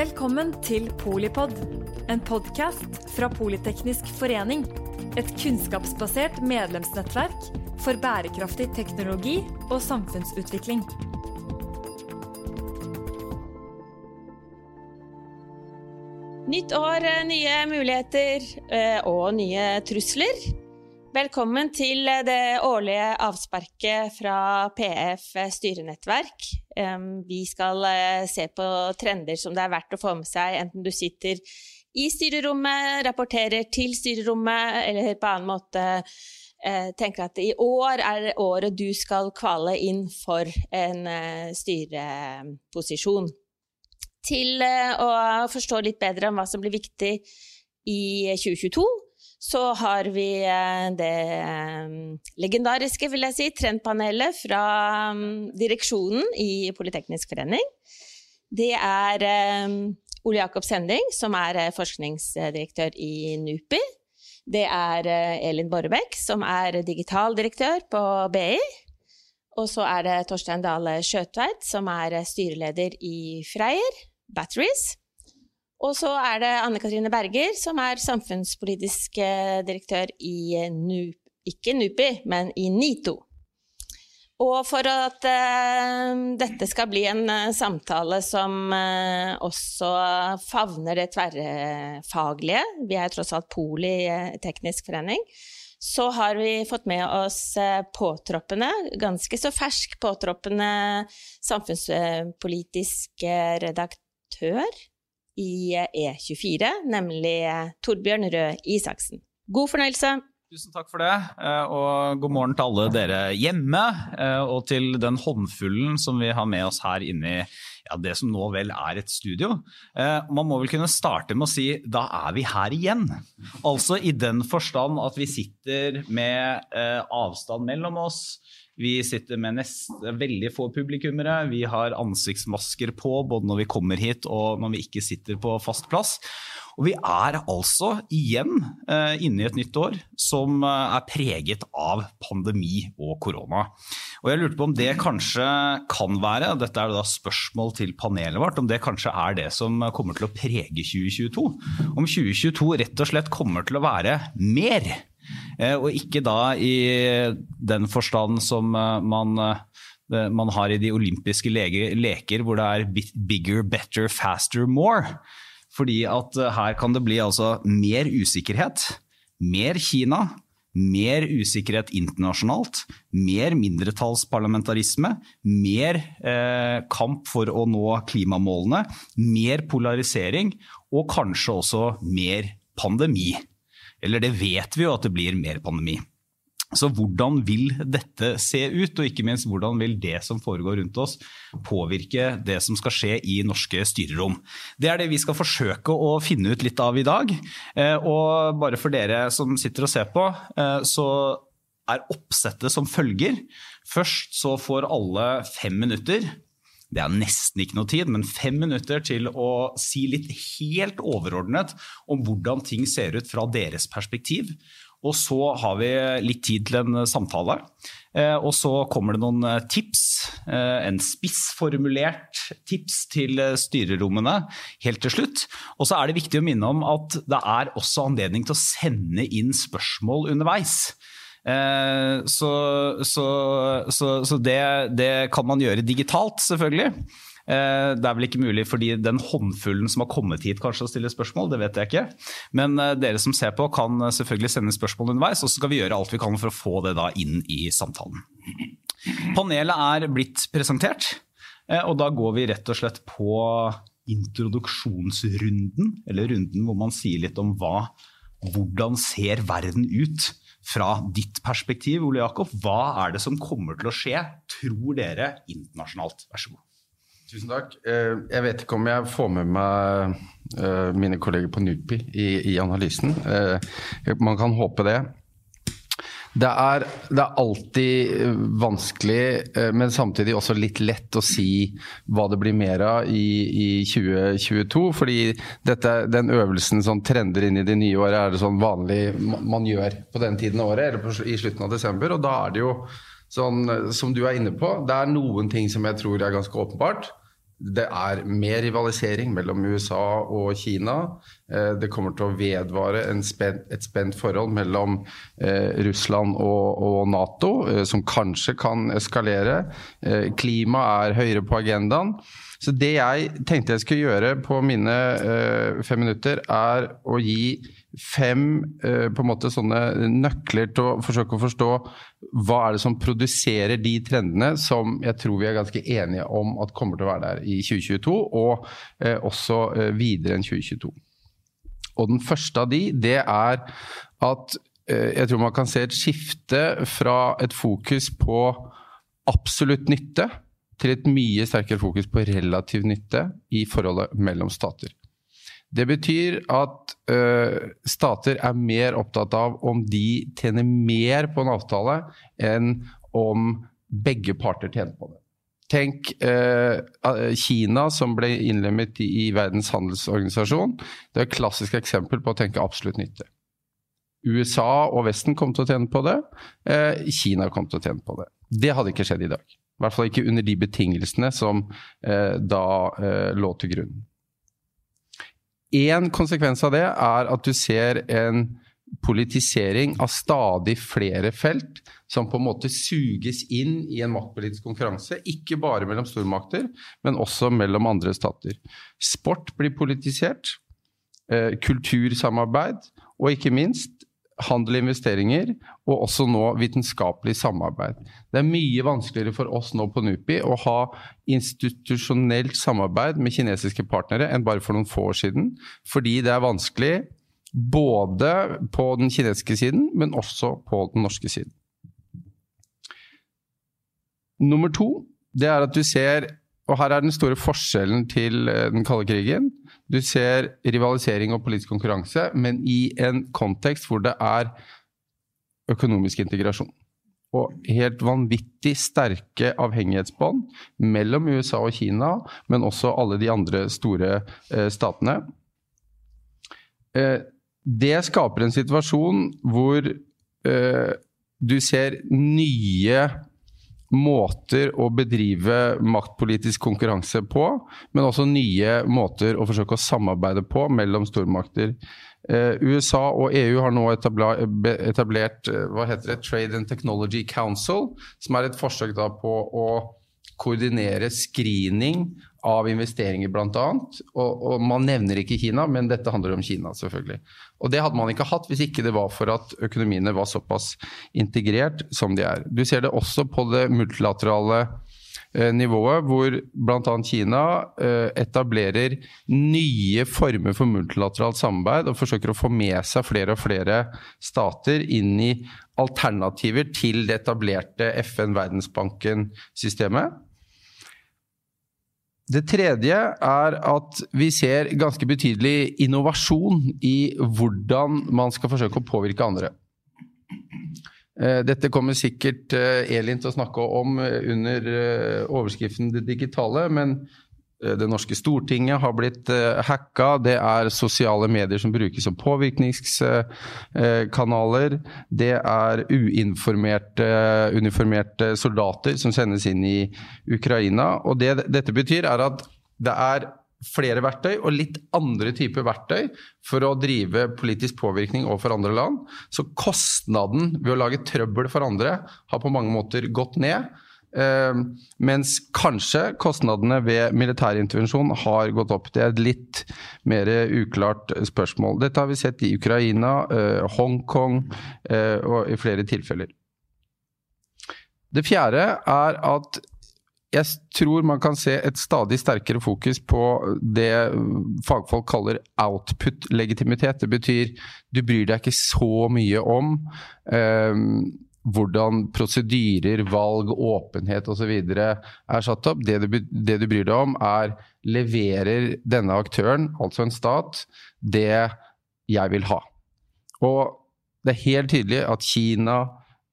Velkommen til Polipod, en podkast fra Politeknisk forening. Et kunnskapsbasert medlemsnettverk for bærekraftig teknologi og samfunnsutvikling. Nytt år, eh, nye muligheter eh, og nye trusler. Velkommen til eh, det årlige avsparket fra PF styrenettverk. Vi skal se på trender som det er verdt å få med seg, enten du sitter i styrerommet, rapporterer til styrerommet, eller på annen måte tenker at i år er året du skal kvale inn for en styreposisjon til eh, å forstå litt bedre om hva som blir viktig i 2022, så har vi eh, det eh, legendariske, vil jeg si, trendpanelet fra mm, direksjonen i Politeknisk forening. Det er Ole Jakob Sending, som er forskningsdirektør i NUPI. Det er Elin Borrebekk, som er digitaldirektør på BI. Og så er det Torstein Dale Skjøtveit, som er styreleder i Freyr. Batteries. Og så er det Anne Katrine Berger, som er samfunnspolitisk eh, direktør i NUP, ikke NUPI, men i NITO. Og for at uh, dette skal bli en uh, samtale som uh, også favner det tverrfaglige, vi er tross alt Poli teknisk forening, så har vi fått med oss påtroppende, ganske så fersk påtroppende samfunnspolitisk redaktør i E24, nemlig Torbjørn Røe Isaksen. God fornøyelse! Tusen takk for det, eh, og god morgen til alle dere hjemme. Eh, og til den håndfullen som vi har med oss her inne i ja, det som nå vel er et studio. Eh, man må vel kunne starte med å si da er vi her igjen. Altså i den forstand at vi sitter med avstand mellom oss. Vi sitter med nest, veldig få publikummere. Vi har ansiktsmasker på både når vi kommer hit og når vi ikke sitter på fast plass. Og vi er altså igjen eh, inne i et nytt år som eh, er preget av pandemi og korona. Og jeg lurte på om det kanskje kan være, dette er da spørsmål til panelet vårt, om det kanskje er det som kommer til å prege 2022. Om 2022 rett og slett kommer til å være mer og ikke da i den forstand som eh, man, eh, man har i de olympiske leker, hvor det er bigger, better, faster, more. Fordi at her kan det bli altså mer usikkerhet, mer Kina, mer usikkerhet internasjonalt, mer mindretallsparlamentarisme, mer eh, kamp for å nå klimamålene, mer polarisering og kanskje også mer pandemi. Eller det vet vi jo at det blir mer pandemi. Så hvordan vil dette se ut, og ikke minst hvordan vil det som foregår rundt oss påvirke det som skal skje i norske styrerom? Det er det vi skal forsøke å finne ut litt av i dag. Eh, og bare for dere som sitter og ser på, eh, så er oppsettet som følger. Først så får alle fem minutter det er nesten ikke noe tid, men fem minutter til å si litt helt overordnet om hvordan ting ser ut fra deres perspektiv. Og så har vi litt tid til en samtale. Eh, og så kommer det noen eh, tips, eh, en spissformulert tips til styrerommene helt til slutt. Og så er det viktig å minne om at det er også anledning til å sende inn spørsmål underveis. Eh, så, så, så, så det, det, kan man gjøre digitalt, selvfølgelig. Eh, det er vel ikke mulig fordi den håndfullen som har kommet hit kanskje å stille spørsmål, det vet jeg ikke. Men eh, dere som ser på kan selvfølgelig sende spørsmål underveis, og så skal vi gjøre alt vi kan for å få det da inn i samtalen. Panelet er blitt presentert, og da går vi rett og slett på introduksjonsrunden, eller runden hvor man sier litt om hva, hvordan ser verden ut fra ditt perspektiv, Ole Jakob, hva er det som kommer til å skje, tror dere, internasjonalt? Vær så god. Tusen takk. Eh, jeg vet ikke om jeg får med meg eh, mine kolleger på NUPI i, i analysen. Eh, man kan håpe det. Det er, det er, alltid eh, vanskelig, eh, men samtidig også litt lett å si hva det blir mer av i, i 2022. Fordi dette, den øvelsen som trender inn i det nye året, er det sånn vanlig man gjør på den tiden av året, eller i slutten av desember. Og da er det jo sånn som du er inne på, det er noen ting som jeg tror er ganske åpenbart. Det er mer rivalisering mellom USA og Kina. Eh, det kommer til å vedvare spent, et spent forhold mellom eh, Russland og, og Nato, eh, som kanskje kan eskalere. Klima er høyere på agendaen. Så det jeg tenkte jeg skulle gjøre på mine fem minutter, er å gi fem uh, på en måte sånne nøkler til å forsøke å forstå hva er det som produserer de trendene som jeg tror vi er ganske enige om at kommer til å være der i 2022, og uh, også videre enn 2022. Og den første av de, det er at jeg tror man kan se et skifte fra et fokus på absolutt nytte til et mye sterkere fokus på relativ nytte i forholdet mellom stater. Det betyr at uh, stater er mer opptatt av om de tjener mer på en avtale, enn om begge parter tjener på det. Tenk uh, Kina som ble innlemmet i, i Verdens handelsorganisasjon. Det er et klassisk eksempel på å tenke absolutt nytte. USA og Vesten kom til å tjene på det. Uh, Kina kom til å tjene på det. Det hadde ikke skjedd i dag. I hvert fall ikke under de betingelsene som eh, da eh, lå til grunn. En konsekvens av det er at du ser en politisering av stadig flere felt som på en måte suges inn i en maktpolitisk konkurranse. Ikke bare mellom stormakter, men også mellom andre stater. Sport blir politisert. Eh, kultursamarbeid, og ikke minst handel og investeringer, og også nå vitenskapelig samarbeid. Det er mye vanskeligere for oss nå på NUPI å ha institusjonelt samarbeid med kinesiske partnere enn bare for noen få år siden, fordi det er vanskelig både på den kinesiske siden, men også på den norske siden. Nummer to det er at du ser og her er den store forskjellen til eh, den kalde krigen. Du ser rivalisering og politisk konkurranse, men i en kontekst hvor det er økonomisk integrasjon. Og helt vanvittig sterke avhengighetsbånd mellom USA og Kina, men også alle de andre store eh, statene. Eh, det skaper en situasjon hvor du ser nye måter å bedrive maktpolitisk konkurranse på, men også nye måter å forsøke å samarbeide på mellom stormakter. Eh, USA og EU har nå etablert, eh, hva heter det, Trade and Technology Council, som er et forsøk på å koordinere screening av investeringer, bl.a. Og, og man nevner ikke Kina, men dette handler om Kina, selvfølgelig. Og det hadde man ikke hatt hvis ikke det var for at økonomiene var såpass integrert som de er. Du ser det også på det multilaterale eh, nivået, hvor bl.a. Kina eh, etablerer nye former for multilateralt samarbeid og forsøker å få med seg flere og flere stater inn i alternativer til det etablerte FN-Verdensbanken-systemet. Det tredje er at vi ser ganske betydelig innovasjon i hvordan man skal forsøke å påvirke andre. Eh, dette kommer sikkert eh, Elin til å snakke om eh, under overskriften 'Det digitale', men det norske Stortinget har blitt uh, hacka. Det er sosiale medier som brukes som påvirkningskanaler. Det er uinformerte uniformerte soldater som sendes inn i Ukraina. Og det dette betyr, er at det er flere verktøy og litt andre typer verktøy for å drive politisk påvirkning overfor andre land. Så kostnaden ved å lage trøbbel for andre har på mange måter gått ned. Uh, mens kanskje kostnadene ved militær intervensjon har gått opp. Det er et litt mer uklart spørsmål. Dette har vi sett i Ukraina, uh, Hongkong uh, og i flere tilfeller. Det fjerde er at jeg tror man kan se et stadig sterkere fokus på det fagfolk kaller output-legitimitet. Det betyr du bryr deg ikke så mye om hvordan prosedyrer, valg, åpenhet osv. er satt opp. Det du, det du, bryr deg om, er leverer denne aktøren, altså en stat, det jeg vil ha. Og det er helt tydelig at Kina,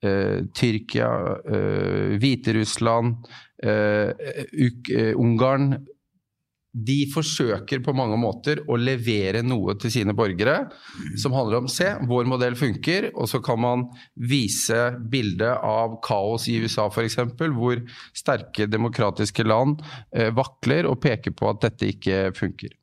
eh, Tyrkia, eh, Hviterussland, eh, eh Ungarn de forsøker på mange måter å levere noe til sine borgere som handler om se, vår modell funker, og så kan man vise bildet av kaos i USA f.eks., hvor sterke demokratiske land eh, vakler og peker på at dette ikke funker.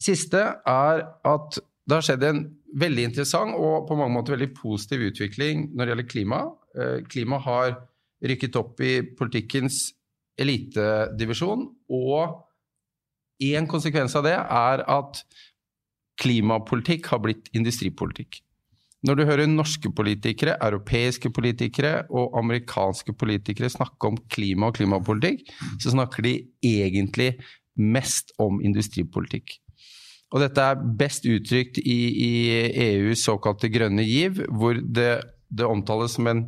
Siste er at det har skjedd en veldig interessant og på mange måter veldig positiv utvikling når det gjelder klima. Eh, klima har rykket opp i politikkens elitedivisjon. Og en konsekvens av det er at klimapolitikk har blitt industripolitikk. Når du hører norske politikere, europeiske politikere og amerikanske politikere snakke om klima og klimapolitikk, så snakker de egentlig mest om industripolitikk. Og dette er best uttrykt i, i EUs såkalte grønne giv, hvor det, det omtales som en,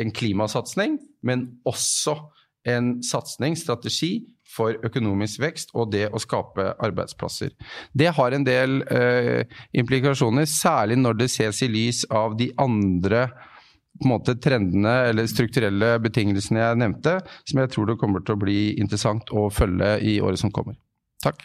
en klimasatsing, men også en satsing, strategi, for økonomisk vekst og det å skape arbeidsplasser. Det har en del eh, implikasjoner, særlig når det ses i lys av de andre på en måte, trendene eller strukturelle betingelsene jeg nevnte, som jeg tror det kommer til å bli interessant å følge i året som kommer. Takk.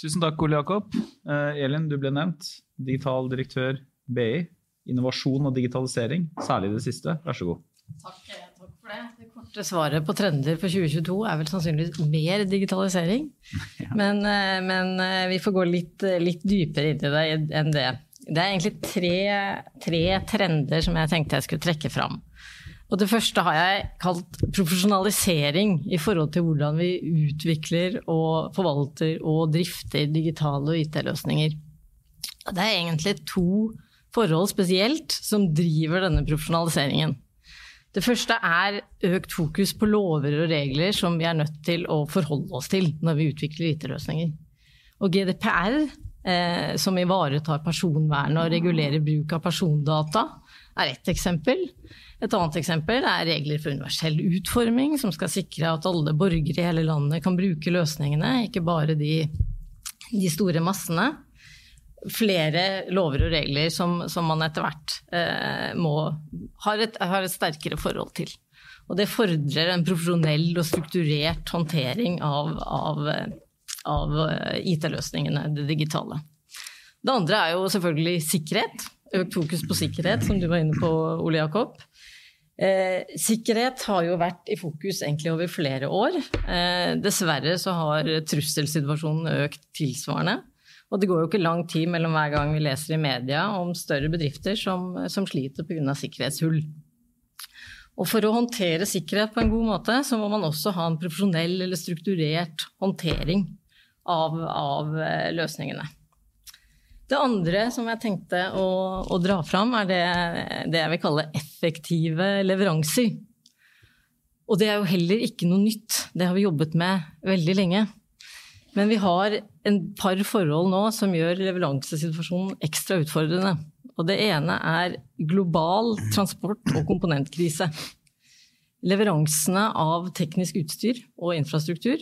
Tusen takk, Ole Jakob. Eh, Elin, du ble nevnt. Digital direktør BI. Innovasjon og digitalisering, særlig det siste. Vær så god. Takk, for det. Korte svaret på trender for 2022 er vel sannsynligvis mer digitalisering. Ja. Men, eh, men, eh, vi får gå litt, litt, dypere inn i det enn det. Det er egentlig tre, tre trender som jeg tenkte jeg skulle trekke fram. Og det første har jeg kalt profesjonalisering i forhold til hvordan vi utvikler og forvalter og drifter digitale og IT-løsninger. Det er egentlig to forhold spesielt som driver denne profesjonaliseringen. Det første er økt fokus på lover og regler som vi er nødt til å forholde oss til når vi utvikler IT-løsninger. Og GDPR, eh, som ivaretar personvernet og regulerer bruk av persondata, er ett eksempel. Et annet eksempel er regler for universell utforming, som skal sikre at alle borgere i hele landet kan bruke løsningene, ikke bare de, de store massene flere lover og regler som, som man etter hvert eh, må, har et, har, et, sterkere forhold til. Og det fordrer en profesjonell og strukturert håndtering av, av, av eh, IT-løsningene, det digitale. Det andre er jo selvfølgelig sikkerhet. Økt fokus på sikkerhet, som du var inne på, Ole Jakob. Eh, sikkerhet har jo vært i fokus egentlig over flere år. Eh, dessverre så har trusselsituasjonen økt tilsvarende. Og det går jo ikke lang tid mellom hver gang vi leser i media om større bedrifter som, som sliter pga. sikkerhetshull. Og for å håndtere sikkerhet på en god måte, så må man også ha en profesjonell eller strukturert håndtering av, av eh, løsningene. Det andre som jeg tenkte å, å dra fram, er det, det, jeg vil kalle effektive leveranser. Og det er jo heller ikke noe nytt. Det har vi jobbet med veldig lenge. Men vi har en par forhold nå som gjør leveransesituasjonen ekstra utfordrende. Og det ene er global transport- og komponentkrise. Leveransene av teknisk utstyr og infrastruktur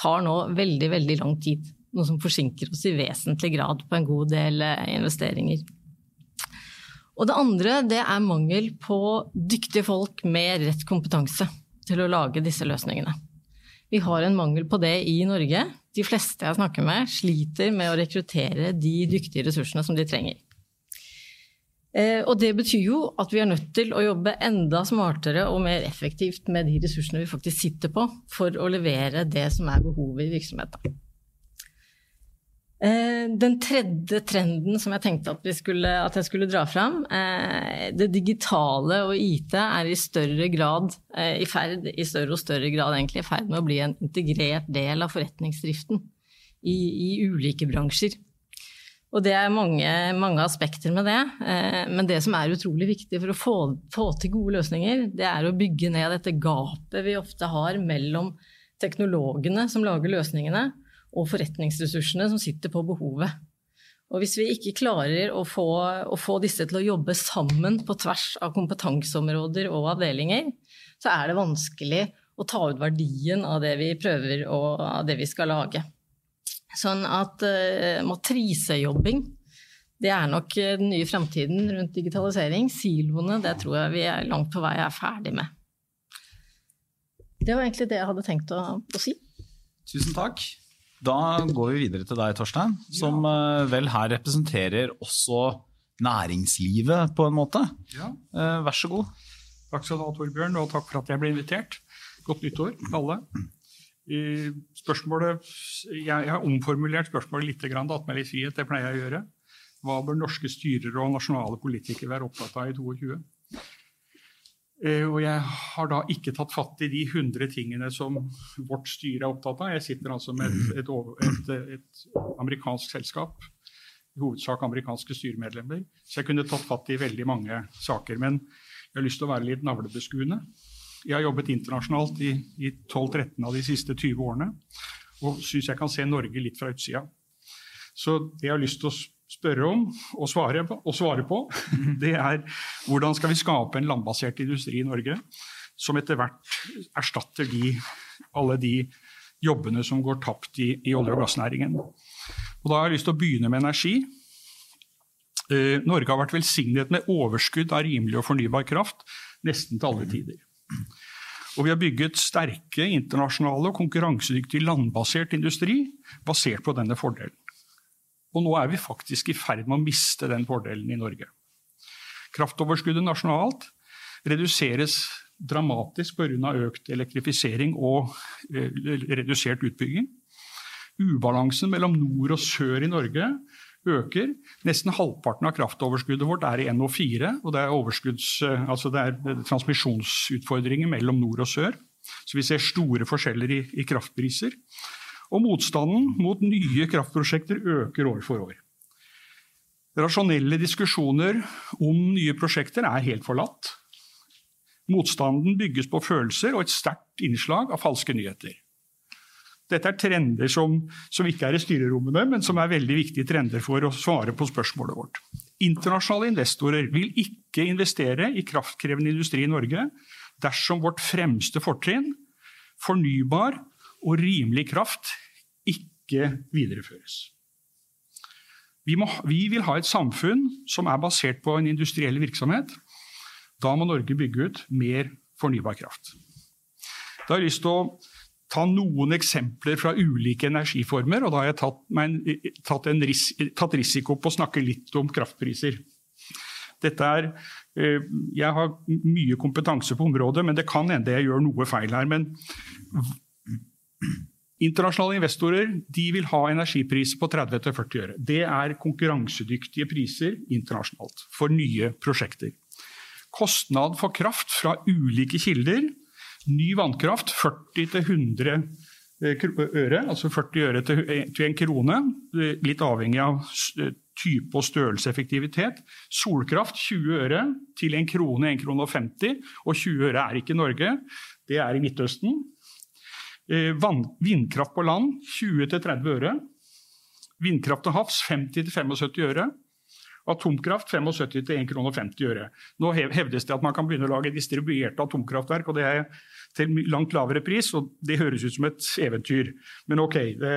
tar nå veldig, veldig lang tid. Noe som forsinker oss i vesentlig grad på en god del eh, investeringer. Og det andre det er mangel på dyktige folk med rett kompetanse til å lage disse løsningene. Vi har en mangel på det i Norge. De fleste jeg snakker med, sliter med å rekruttere de dyktige ressursene som de trenger. Eh, og det betyr jo at vi er nødt til å jobbe enda smartere og mer effektivt med de ressursene vi faktisk sitter på, for å levere det som er behovet i virksomheten. Eh, den tredje trenden som jeg tenkte at, skulle, at jeg skulle dra fram, eh, det digitale og IT er i større grad eh, i ferd, i større og større grad egentlig, i ferd med å bli en integrert del av forretningsdriften i, i ulike bransjer. Og det er mange, mange, aspekter med det. Men det som er utrolig viktig for å få, få til gode løsninger, det er å bygge ned dette gapet vi ofte har mellom teknologene som lager løsningene, og forretningsressursene som sitter på behovet. Og hvis vi ikke klarer å få, å få, disse til å jobbe sammen på tvers av kompetanseområder og avdelinger, så er det vanskelig å ta ut verdien av det vi prøver og av det vi skal lage. Sånn at uh, matrisejobbing, det er nok den nye framtiden rundt digitalisering. Siloene, det tror jeg vi er langt på vei er ferdig med. Det var egentlig det jeg hadde tenkt å, å si. Tusen takk. Da går vi videre til deg, Torstein, som ja. vel her representerer også næringslivet på en måte. Ja. Eh, Vær så god. Takk skal du ha, Torbjørn, og takk for at jeg ble invitert. Godt nyttår til alle. Spørsmålet, jeg, har omformulert spørsmålet litt, tatt meg litt frihet, det pleier jeg å gjøre. Hva bør norske styrere og nasjonale politikere være opptatt av i 22? Eh, og jeg har da ikke tatt fatt i de 100 tingene som vårt styre er opptatt av. Jeg sitter altså med et, et, et, et amerikansk selskap, i hovedsak amerikanske styremedlemmer, så jeg kunne tatt fatt i veldig mange saker. Men jeg har lyst til å være litt navlebeskuende. Jeg har jobbet internasjonalt i, i 12-13 av de siste 20 årene, og syns jeg kan se Norge litt fra utsida. Så det jeg har lyst til å spørre om og svare på, og svare på det er hvordan skal vi skape en landbasert industri i Norge som etter hvert erstatter de, alle de jobbene som går tapt i, i olje- og gassnæringen. Og da har jeg lyst til å begynne med energi. Eh, Norge har vært velsignet med overskudd av rimelig og fornybar kraft nesten til alle tider. Og vi har bygget sterke internasjonale og konkurransedyktig landbasert industri basert på denne fordelen. Og nå er vi faktisk i ferd med å miste den fordelen i Norge. Kraftoverskuddet nasjonalt reduseres dramatisk pga. økt elektrifisering og eh, redusert utbygging. Ubalansen mellom nord og sør i Norge øker. Nesten halvparten av kraftoverskuddet vårt er i NO4, og det er, eh, altså det er transmisjonsutfordringer mellom nord og sør. Så vi ser store forskjeller i, i kraftpriser. Og motstanden mot nye kraftprosjekter øker år for år. Rasjonelle diskusjoner om nye prosjekter er helt forlatt. Motstanden bygges på følelser og et sterkt innslag av falske nyheter. Dette er trender som, som ikke er i styrerommene, men som er veldig viktige trender for å svare på spørsmålet vårt. Internasjonale investorer vil ikke investere i kraftkrevende industri i Norge dersom vårt fremste fortrinn, fornybar og rimelig kraft, ikke videreføres. Vi, må, vi vil ha et samfunn som er basert på en industriell virksomhet. Da må Norge bygge ut mer fornybar kraft. Da har jeg lyst til å ta noen eksempler fra ulike energiformer. og Da har jeg tatt, en, tatt, en ris, tatt risiko på å snakke litt om kraftpriser. Er, eh, jeg har mye kompetanse på området, men det kan hende jeg gjør noe feil her. Men internasjonale investorer vil ha energipriser på 30-40 øre. Det er konkurransedyktige priser internasjonalt for nye prosjekter. Kostnad for kraft fra ulike kilder Ny vannkraft 40-100 øre, altså 40 øre til 1 krone, litt avhengig av type og størrelseseffektivitet. Solkraft 20 øre til 1 krone, 1 krone og 50, og 20 øre er ikke Norge, det er i Midtøsten. Vann, vindkraft på land 20-30 øre. Vindkraft til havs 50-75 øre. Atomkraft 75 til 1 krone og 50 øre. Nå hevdes det at man kan begynne å lage distribuerte atomkraftverk, og det er til langt lavere pris, og det høres ut som et eventyr. Men ok, det,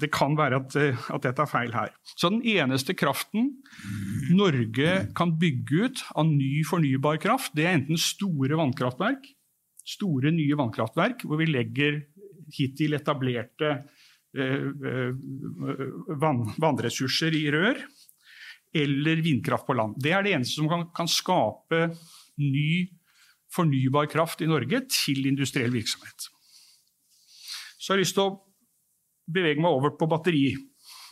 det kan være at, at, dette er feil her. Så den eneste kraften Norge kan bygge ut av ny fornybar kraft, det er enten store vannkraftverk, store nye vannkraftverk, hvor vi legger hittil etablerte eh, vann, vannressurser i rør eller vindkraft på land. Det er det eneste som kan, kan skape ny fornybar kraft i Norge til industriell virksomhet. Så jeg har lyst til å bevege meg over på batteri.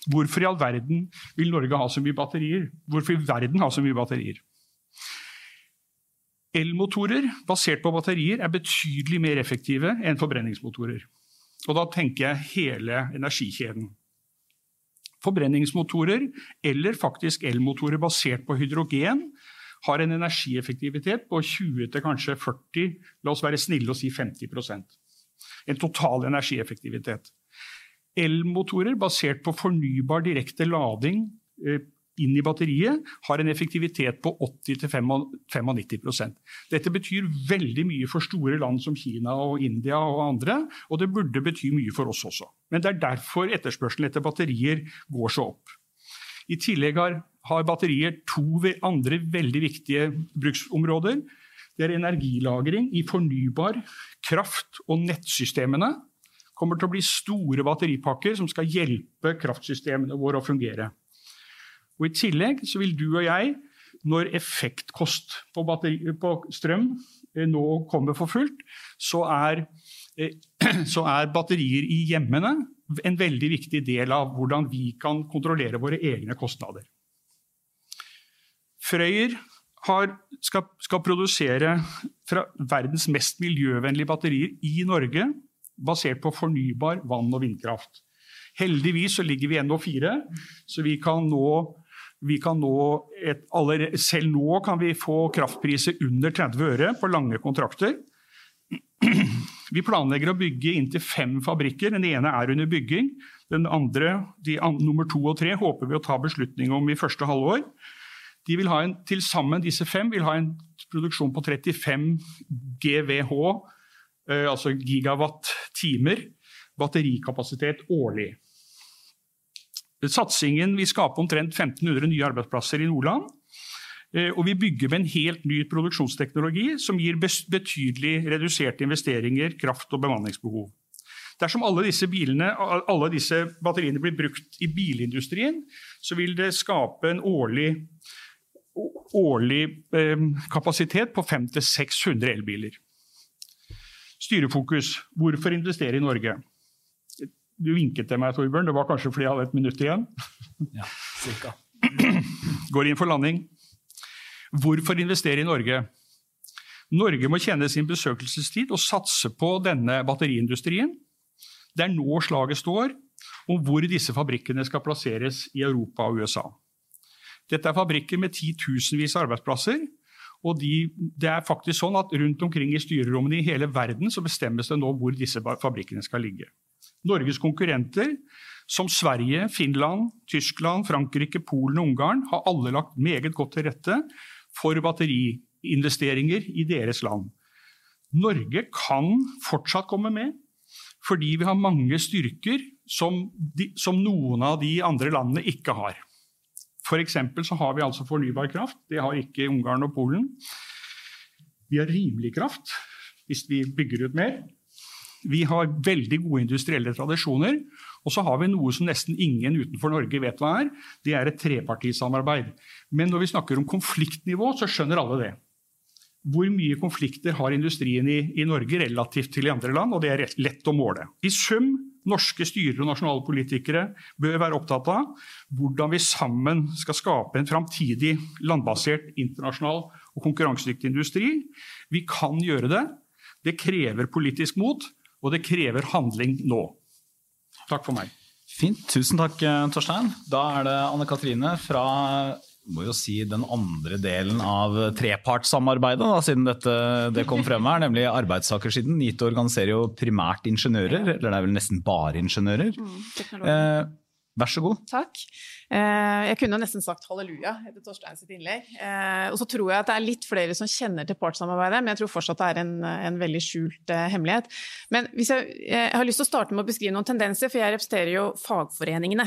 Hvorfor i all verden vil Norge ha så mye batterier? Hvorfor i verden ha så mye batterier? Elmotorer basert på batterier er betydelig mer effektive enn forbrenningsmotorer. Og da tenker jeg hele energikjeden. Forbrenningsmotorer, eller faktisk elmotorer basert på hydrogen, har en energieffektivitet på 20 til kanskje 40, la oss være snille og si 50% En total energieffektivitet. Elmotorer basert på fornybar direkte lading eh, inn i batteriet har en effektivitet på 80-95% Dette betyr veldig mye for store land som Kina og India og andre, og det burde bety mye for oss også. Men det er derfor etterspørselen etter batterier går så opp. I tillegg har, har batterier to andre veldig viktige bruksområder. Det er energilagring i fornybar kraft og nettsystemene kommer til å bli store batteripakker som skal hjelpe kraftsystemene våre å fungere. Og I tillegg så vil du og jeg, når effektkost på, batteri, på strøm eh, nå kommer for fullt, så er, eh, så er batterier i hjemmene en veldig viktig del av hvordan vi kan kontrollere våre egne kostnader. Frøyer har, skal, skal, produsere fra verdens mest miljøvennlige batterier i Norge, basert på fornybar vann- og vindkraft. Heldigvis ligger vi i NO4, så vi kan nå, vi kan nå et, Selv nå kan vi få kraftpriser under 30 øre på lange kontrakter. Vi planlegger å bygge inntil fem fabrikker. Den ene er under bygging. Den andre, de, nummer to og tre, håper vi å ta beslutning om i første halvår. De vil ha en, til sammen disse fem vil ha en produksjon på 35 GWh, eh, altså gigawatt-timer, batterikapasitet årlig. Satsingen vil skape omtrent 1500 nye arbeidsplasser i Nordland. Eh, og vi bygger med en helt ny produksjonsteknologi som gir betydelig reduserte investeringer, kraft og bemanningsbehov. Dersom alle disse, bilene, alle disse batteriene blir brukt i bilindustrien, så vil det skape en årlig årlig eh, kapasitet på 500-600 elbiler. Styrefokus. Hvorfor investere i Norge? Du vinket til meg, Torbjørn. Det var kanskje fordi jeg hadde et minutt igjen. Ja, cirka. Går inn for landing. Hvorfor investere i Norge? Norge må kjenne sin besøkelsestid og satse på denne batteriindustrien. Det er nå slaget står om hvor disse fabrikkene skal plasseres i Europa og USA. Dette er fabrikker med titusenvis av arbeidsplasser. Og de, det er faktisk sånn at Rundt omkring i styrerommene i hele verden så bestemmes det nå hvor disse fabrikkene skal ligge. Norges konkurrenter, som Sverige, Finland, Tyskland, Frankrike, Polen og Ungarn, har alle lagt meget godt til rette for batteriinvesteringer i deres land. Norge kan fortsatt komme med, fordi vi har mange styrker som, de, som noen av de andre landene ikke har. F.eks. så har vi altså fornybar kraft. Det har ikke Ungarn og Polen. Vi har rimelig kraft hvis vi bygger ut mer. Vi har veldig gode industrielle tradisjoner. Og så har vi noe som nesten ingen utenfor Norge vet hva er. Det er et trepartisamarbeid. Men når vi snakker om konfliktnivå, så skjønner alle det. Hvor mye konflikter har industrien i, i Norge relativt til i andre land? Og det er lett å måle. I sum norske styrer og nasjonale politikere bør være opptatt av hvordan vi sammen skal skape en framtidig landbasert internasjonal og konkurransedyktig industri. Vi kan gjøre det. Det krever politisk mot, og det krever handling nå. Takk for meg. Fint. Tusen takk, Torstein. Da er det Anne Katrine fra må jo si den andre delen av trepartssamarbeidet, da, siden dette, det kom frem her, nemlig arbeidstakersiden. NITO organiserer jo primært ingeniører, eller det er vel nesten bare ingeniører. Mm, eh, vær så god. Takk. Eh, jeg kunne nesten sagt halleluja etter Torstein sitt innlegg. Eh, og så tror jeg at det er litt flere som kjenner til partssamarbeidet, men jeg tror fortsatt det er en, en veldig skjult uh, hemmelighet. Men jeg, jeg, har lyst til å starte med å beskrive noen tendenser, for jeg representerer jo fagforeningene.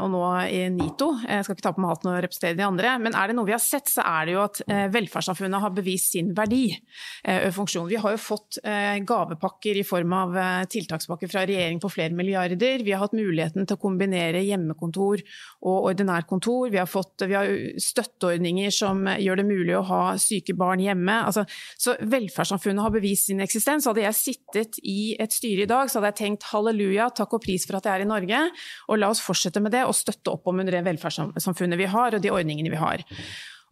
Og nå i NITO. Jeg skal ikke ta på meg hatten og representere de andre, men er det noe vi har sett, så er det jo at velferdssamfunnet har bevist sin verdi og funksjon. Vi har jo fått gavepakker i form av tiltakspakker fra regjering på flere milliarder. Vi har hatt muligheten til å kombinere hjemmekontor og ordinærkontor. Vi har fått vi har støtteordninger som gjør det mulig å ha syke barn hjemme. Altså, så velferdssamfunnet har bevist sin eksistens. Hadde jeg sittet i et styre i dag, så hadde jeg tenkt halleluja, takk og pris for at jeg er i Norge, og la oss fortsette med det og støtte opp om det velferdssamfunnet vi har og de ordningene vi har.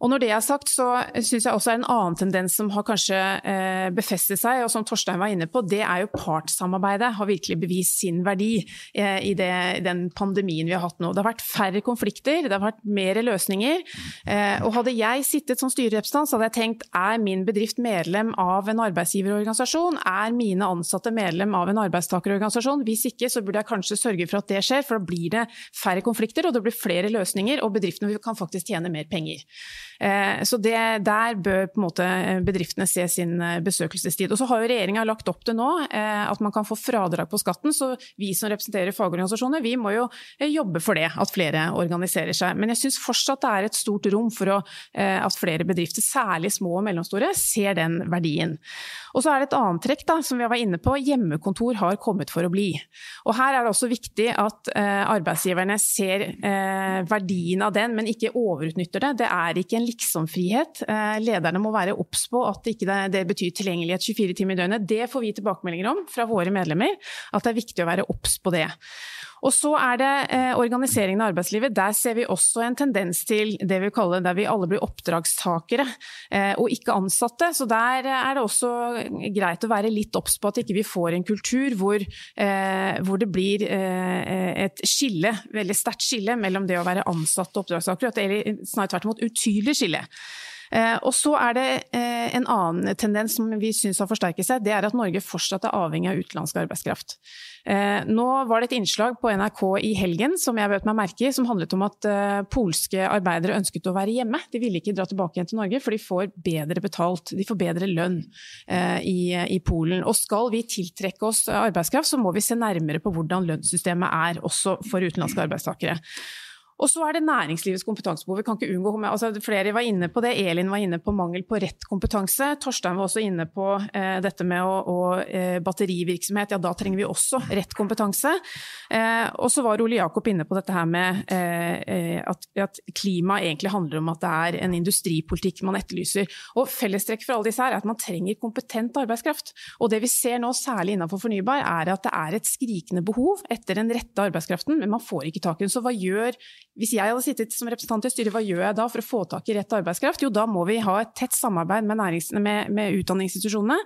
Og når det er sagt, så syns jeg også er en annen tendens som har kanskje eh, befestet seg, og som Torstein var inne på, det er jo partssamarbeidet har virkelig bevist sin verdi eh, i det, den pandemien vi har hatt nå. Det har vært færre konflikter, det har vært mer løsninger. Eh, og hadde jeg sittet som styrerepresentant, så hadde jeg tenkt er min bedrift medlem av en arbeidsgiverorganisasjon? Er mine ansatte medlem av en arbeidstakerorganisasjon? Hvis ikke, så burde jeg kanskje sørge for at det skjer, for da blir det færre konflikter, og det blir flere løsninger, og bedriftene kan faktisk tjene mer penger. Eh, så det, der bør på en måte bedriftene se sin besøkelsestid. Og så har jo regjeringa lagt opp til nå at man kan få fradrag på skatten, så vi som representerer fagorganisasjoner, vi må jo jobbe for det, at flere organiserer seg. Men jeg syns fortsatt det er et stort rom for å, at flere bedrifter, særlig små og mellomstore, ser den verdien. Og så er det et annet trekk da, som vi var inne på. Hjemmekontor har kommet for å bli. Og her er det også viktig at eh, arbeidsgiverne ser eh, verdien av den, men ikke overutnytter det. Det er ikke en liksomfrihet. Eh, lederne må være obs på at ikke det betyr tilgjengelighet 24 timer i døgnet. Det får vi tilbakemeldinger om fra våre medlemmer, at det er viktig å være obs på det. Og så er det eh, organiseringen av arbeidslivet. Der ser vi også en tendens til det vi kaller der vi alle blir oppdragstakere eh, og ikke ansatte. Så der er det også greit å være litt obs på at ikke vi ikke får en kultur hvor, eh, hvor det blir eh, et skille, veldig sterkt skille mellom det å være ansatt og oppdragstakere, eller snarere tvert imot utydelig skille. Eh, og så er det eh, en annen tendens som vi syns har forsterket seg, det er at Norge fortsatt er avhengig av utenlandsk arbeidskraft. Eh, nå var det et innslag på NRK i helgen som jeg bøt meg merke i, som handlet om at polske arbeidere ønsket å være hjemme. De ville ikke dra tilbake igjen til Norge, for de får bedre betalt, de får bedre lønn i, i Polen. Og skal vi tiltrekke oss arbeidskraft, så må vi se nærmere på hvordan lønnssystemet er også for utenlandske arbeidstakere. Og så er det næringslivets kompetansebehov. Vi kan ikke unngå, altså Flere var inne på det. Elin var inne på mangel på rett kompetanse. Torstein var også inne på eh, dette med å, å, eh, batterivirksomhet. Ja, da trenger vi også rett kompetanse. Eh, og så var Ole Jakob inne på dette her med eh, eh, at, at klima egentlig handler om at det er en industripolitikk man etterlyser. Og Fellestrekk for alle disse her er at man trenger kompetent arbeidskraft. Og det vi ser nå, særlig innenfor fornybar, er at det er et skrikende behov etter den rette arbeidskraften, men man får ikke tak i den. Så hva gjør hvis jeg hadde sittet som representant i styret, hva gjør jeg da for å få tak i rett arbeidskraft? Jo, da må vi ha et tett samarbeid med, med, med utdanningsinstitusjonene.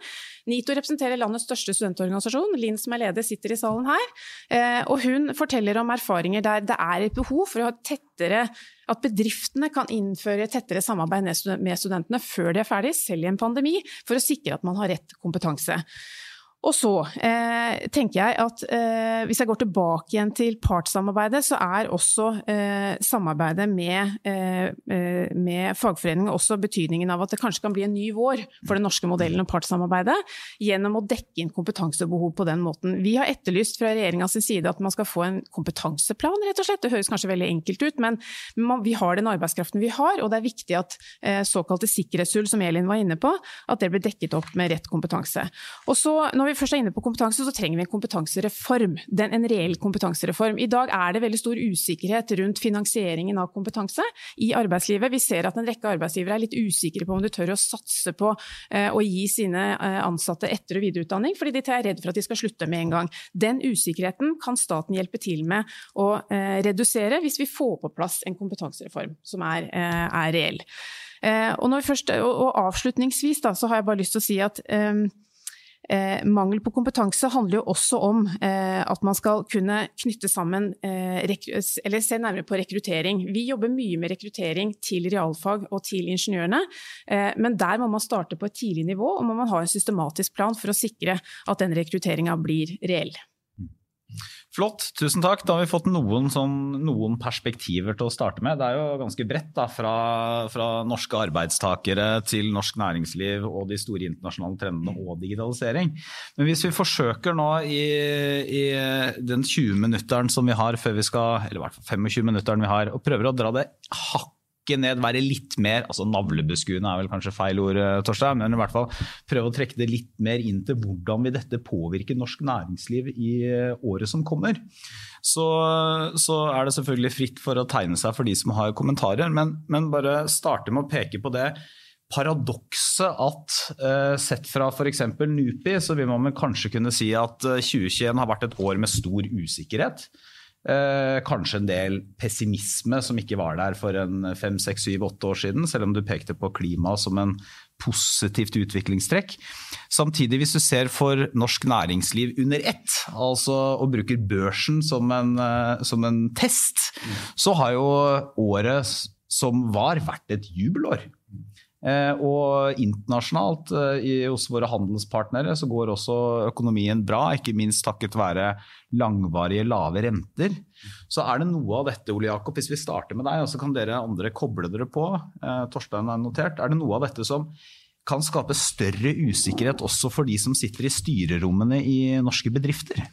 NITO representerer landets største studentorganisasjon. Linn som er leder, sitter i salen her. Eh, og hun forteller om erfaringer der det er et behov for å ha tettere at bedriftene kan innføre tettere samarbeid med studentene før de er ferdig, selv i en pandemi, for å sikre at man har rett kompetanse. Og så eh, tenker jeg at eh, hvis jeg går tilbake igjen til partssamarbeidet, så er også eh, samarbeidet med, eh, eh, med fagforeningene også betydningen av at det kanskje kan bli en ny vår for den norske modellen og partssamarbeidet, gjennom å dekke inn kompetansebehov på den måten. Vi har etterlyst fra regjeringas side at man skal få en kompetanseplan, rett og slett. Det høres kanskje veldig enkelt ut, men man, vi har den arbeidskraften vi har, og det er viktig at eh, såkalte sikkerhetshull, som Elin var inne på, at det blir dekket opp med rett kompetanse. Og så, når vi først er inne på kompetanse, så trenger vi en kompetansereform. Den, en reell kompetansereform. I dag er det veldig stor usikkerhet rundt finansieringen av kompetanse i arbeidslivet. Vi ser at en rekke arbeidsgivere er litt usikre på om de tør å satse på eh, å gi sine eh, ansatte etter- og videreutdanning, fordi de er redd for at de skal slutte med en gang. Den usikkerheten kan staten hjelpe til med å eh, redusere hvis vi får på plass en kompetansereform som er, eh, er reell. Eh, og, først, og, og, avslutningsvis da, så har jeg bare lyst til å si at eh, mangel på kompetanse handler jo også om eh, at man skal kunne knytte sammen eh, eller se nærmere på rekruttering. Vi jobber mye med rekruttering til realfag og til ingeniørene, eh, men der må man starte på et tidlig nivå og må man ha en systematisk plan for å sikre at den rekrutteringa blir reell. Flott, tusen takk. Da har vi fått noen, sånn, noen, perspektiver til å starte med. Det er jo ganske bredt, da, fra, fra, norske arbeidstakere til norsk næringsliv og de store internasjonale trendene og digitalisering. Men hvis vi forsøker nå i, i den 20-minutteren som vi har før vi skal, eller i hvert fall 25 minutteren vi har, og prøver å dra det hakk trekke ned, være litt mer altså Navlebeskuende er vel kanskje feil ord, eh, Torstein, men i hvert fall prøve å trekke det litt mer inn til hvordan vil dette påvirke norsk næringsliv i eh, året som kommer. Så, så er det selvfølgelig fritt for å tegne seg for de som har kommentarer, men, men bare starte med å peke på det paradokset at uh, sett fra f.eks. NUPI, så vil man kanskje kunne si at 2021 har vært et år med stor usikkerhet. Eh, kanskje en del pessimisme som ikke var der for en fem, seks, syv, åtte år siden, selv om du pekte på klima som en positivt utviklingstrekk. Samtidig, hvis du ser for norsk næringsliv under ett, altså og bruker børsen som en, eh, som en test, så har jo året som var vært et jubelår. Eh, og internasjonalt eh, hos våre handelspartnere så går også økonomien bra, ikke minst takket være langvarige lave renter. Så er det noe av dette, Ole Jakob, hvis vi starter med deg, og så kan dere andre koble dere på. Eh, Torstein er notert. Er det noe av dette som kan skape større usikkerhet også for de som sitter i styrerommene i norske bedrifter?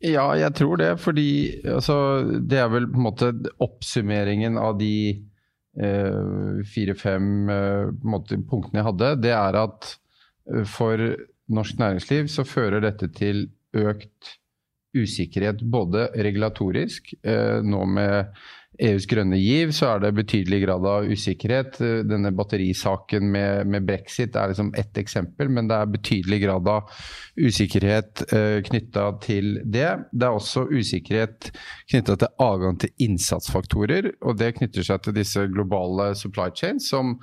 Ja, jeg tror det. Fordi altså, det er vel på en måte oppsummeringen av de fire-fem eh, punktene jeg hadde, det er at eh, for norsk næringsliv så fører dette til økt usikkerhet både regulatorisk, nå med EUs grønne giv så er det betydelig grad av usikkerhet. Denne batterisaken med, med brexit er liksom ett eksempel, men det er betydelig grad av usikkerhet eh, knytta til det. Det er også usikkerhet knytta til adgang til innsatsfaktorer, og det knytter seg til disse globale supply chains som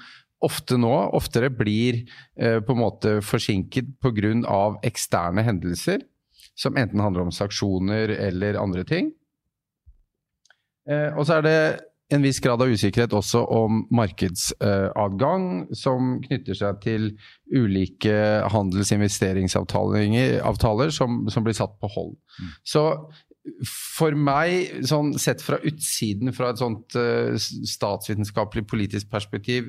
ofte nå, oftere blir eh, på en måte forsinket pga. eksterne hendelser, som enten handler om sanksjoner eller andre ting. Eh, og så er det en viss grad av usikkerhet også om markedsadgang, eh, som knytter seg til ulike handels- og investeringsavtaler som, som, blir satt på hold. Mm. Så for meg, sånn, sett fra utsiden, fra et sånt uh, statsvitenskapelig politisk perspektiv,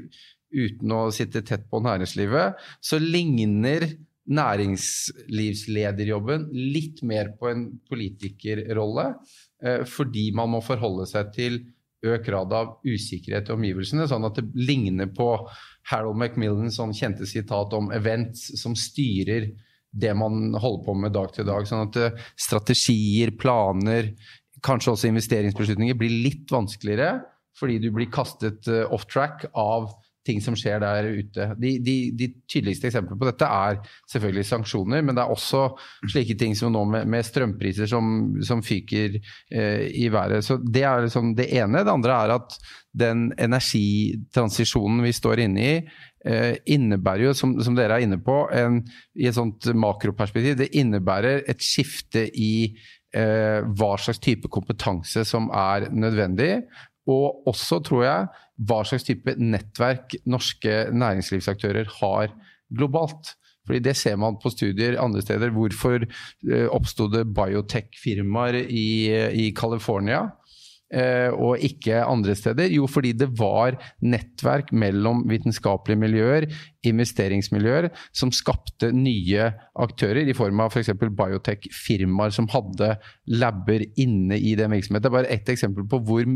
uten å sitte tett på næringslivet, så ligner næringslivslederjobben litt mer på en politikerrolle. Eh, fordi man må forholde seg til økt grad av usikkerhet i omgivelsene. Sånn at det ligner på Harold Macmillans sånn kjente sitat om events som styrer det man holder på med dag til dag. Sånn at eh, strategier, planer, kanskje også investeringsbeslutninger blir litt vanskeligere fordi du blir kastet eh, off track av ting som skjer der ute. De, de, de, tydeligste eksemplene på dette er selvfølgelig sanksjoner, men det er også slike ting som nå med, med strømpriser som, som fyker eh, i været. Så Det er liksom det ene. Det andre er at den energitransisjonen vi står inne i, eh, innebærer jo, som, som, dere er inne på, en, i et sånt makroperspektiv, det innebærer et skifte i eh, hva slags type kompetanse som er nødvendig. Og også, tror jeg, hva slags type nettverk norske næringslivsaktører har globalt. Fordi Det ser man på studier andre steder. Hvorfor eh, oppsto det biotech-firmaer i, i California? Eh, og ikke andre steder? Jo, fordi det var nettverk mellom vitenskapelige miljøer, investeringsmiljøer, som skapte nye aktører i form av f.eks. biotech-firmaer som hadde laber inne i den virksomheten. Det er bare ett eksempel på hvor,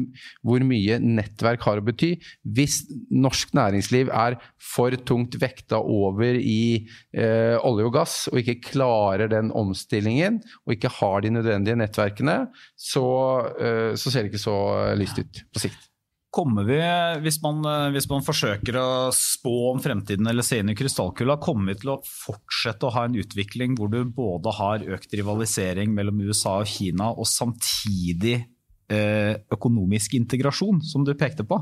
hvor, mye nettverk har å bety. Hvis norsk næringsliv er for tungt vekta over i eh, olje og gass, og ikke klarer den omstillingen, og ikke har de nødvendige nettverkene, så, eh, så ser det ikke så lyst ut på sikt. Kommer vi, hvis man, hvis man, forsøker å spå om fremtiden eller se inn i krystallkula, kommer vi til å fortsette å ha en utvikling hvor du både har økt rivalisering mellom USA og Kina, og samtidig eh, økonomisk integrasjon, som du pekte på?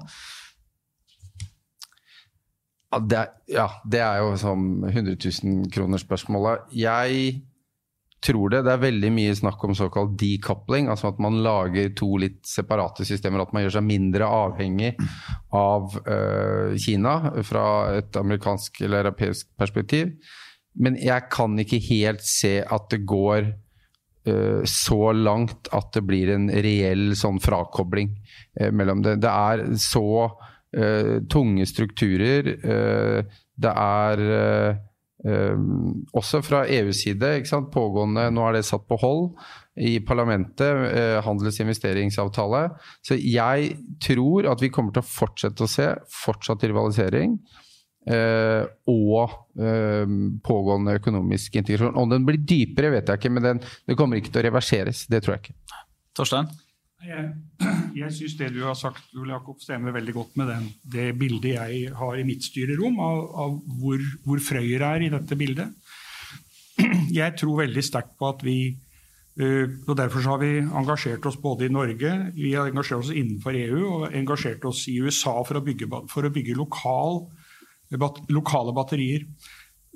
Ja, det, ja, det er jo sånn 100 000 kroner-spørsmålet. Jeg tror det. Det er veldig mye snakk om såkalt decoupling, altså at man lager to litt separate systemer. At man gjør seg mindre avhengig av uh, Kina fra et amerikansk eller europeisk perspektiv. Men jeg kan ikke helt se at det går uh, så langt at det blir en reell sånn frakobling uh, mellom det. Det er så tunge strukturer. det er Um, også fra EUs side. Pågående, nå er det satt på hold i parlamentet, uh, handels- og investeringsavtale. Så jeg tror at vi kommer til å fortsette å se fortsatt rivalisering. Uh, og uh, pågående økonomisk integrasjon. Om den blir dypere, vet jeg ikke, men den, det kommer ikke til å reverseres. Det tror jeg ikke. Torstein? Jeg, jeg syns det du har sagt, Ole Jakob, stemmer veldig godt med den, det bildet jeg har i mitt styrerom av, av hvor, hvor Frøyer er i dette bildet. Jeg tror veldig sterkt på at vi øh, og Derfor har vi engasjert oss både i Norge, vi har engasjert oss innenfor EU og engasjert oss i USA for å bygge, for å bygge lokal, lokale batterier.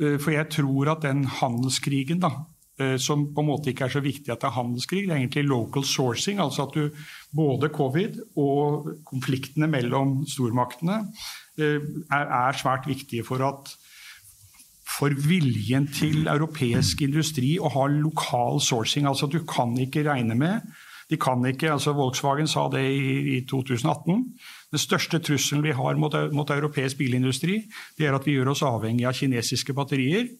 Øh, for jeg tror at den handelskrigen da, eh, som på en måte ikke er så viktig at det er handelskrig. Det er egentlig local sourcing, altså at du både covid og konfliktene mellom stormaktene eh, er, svært viktige for at for viljen til europeisk industri å ha lokal sourcing. Altså Du kan ikke regne med de kan ikke, altså Volkswagen sa det i, i 2018. Den største trusselen vi har mot, mot, europeisk bilindustri, det er at vi gjør oss avhengig av kinesiske batterier.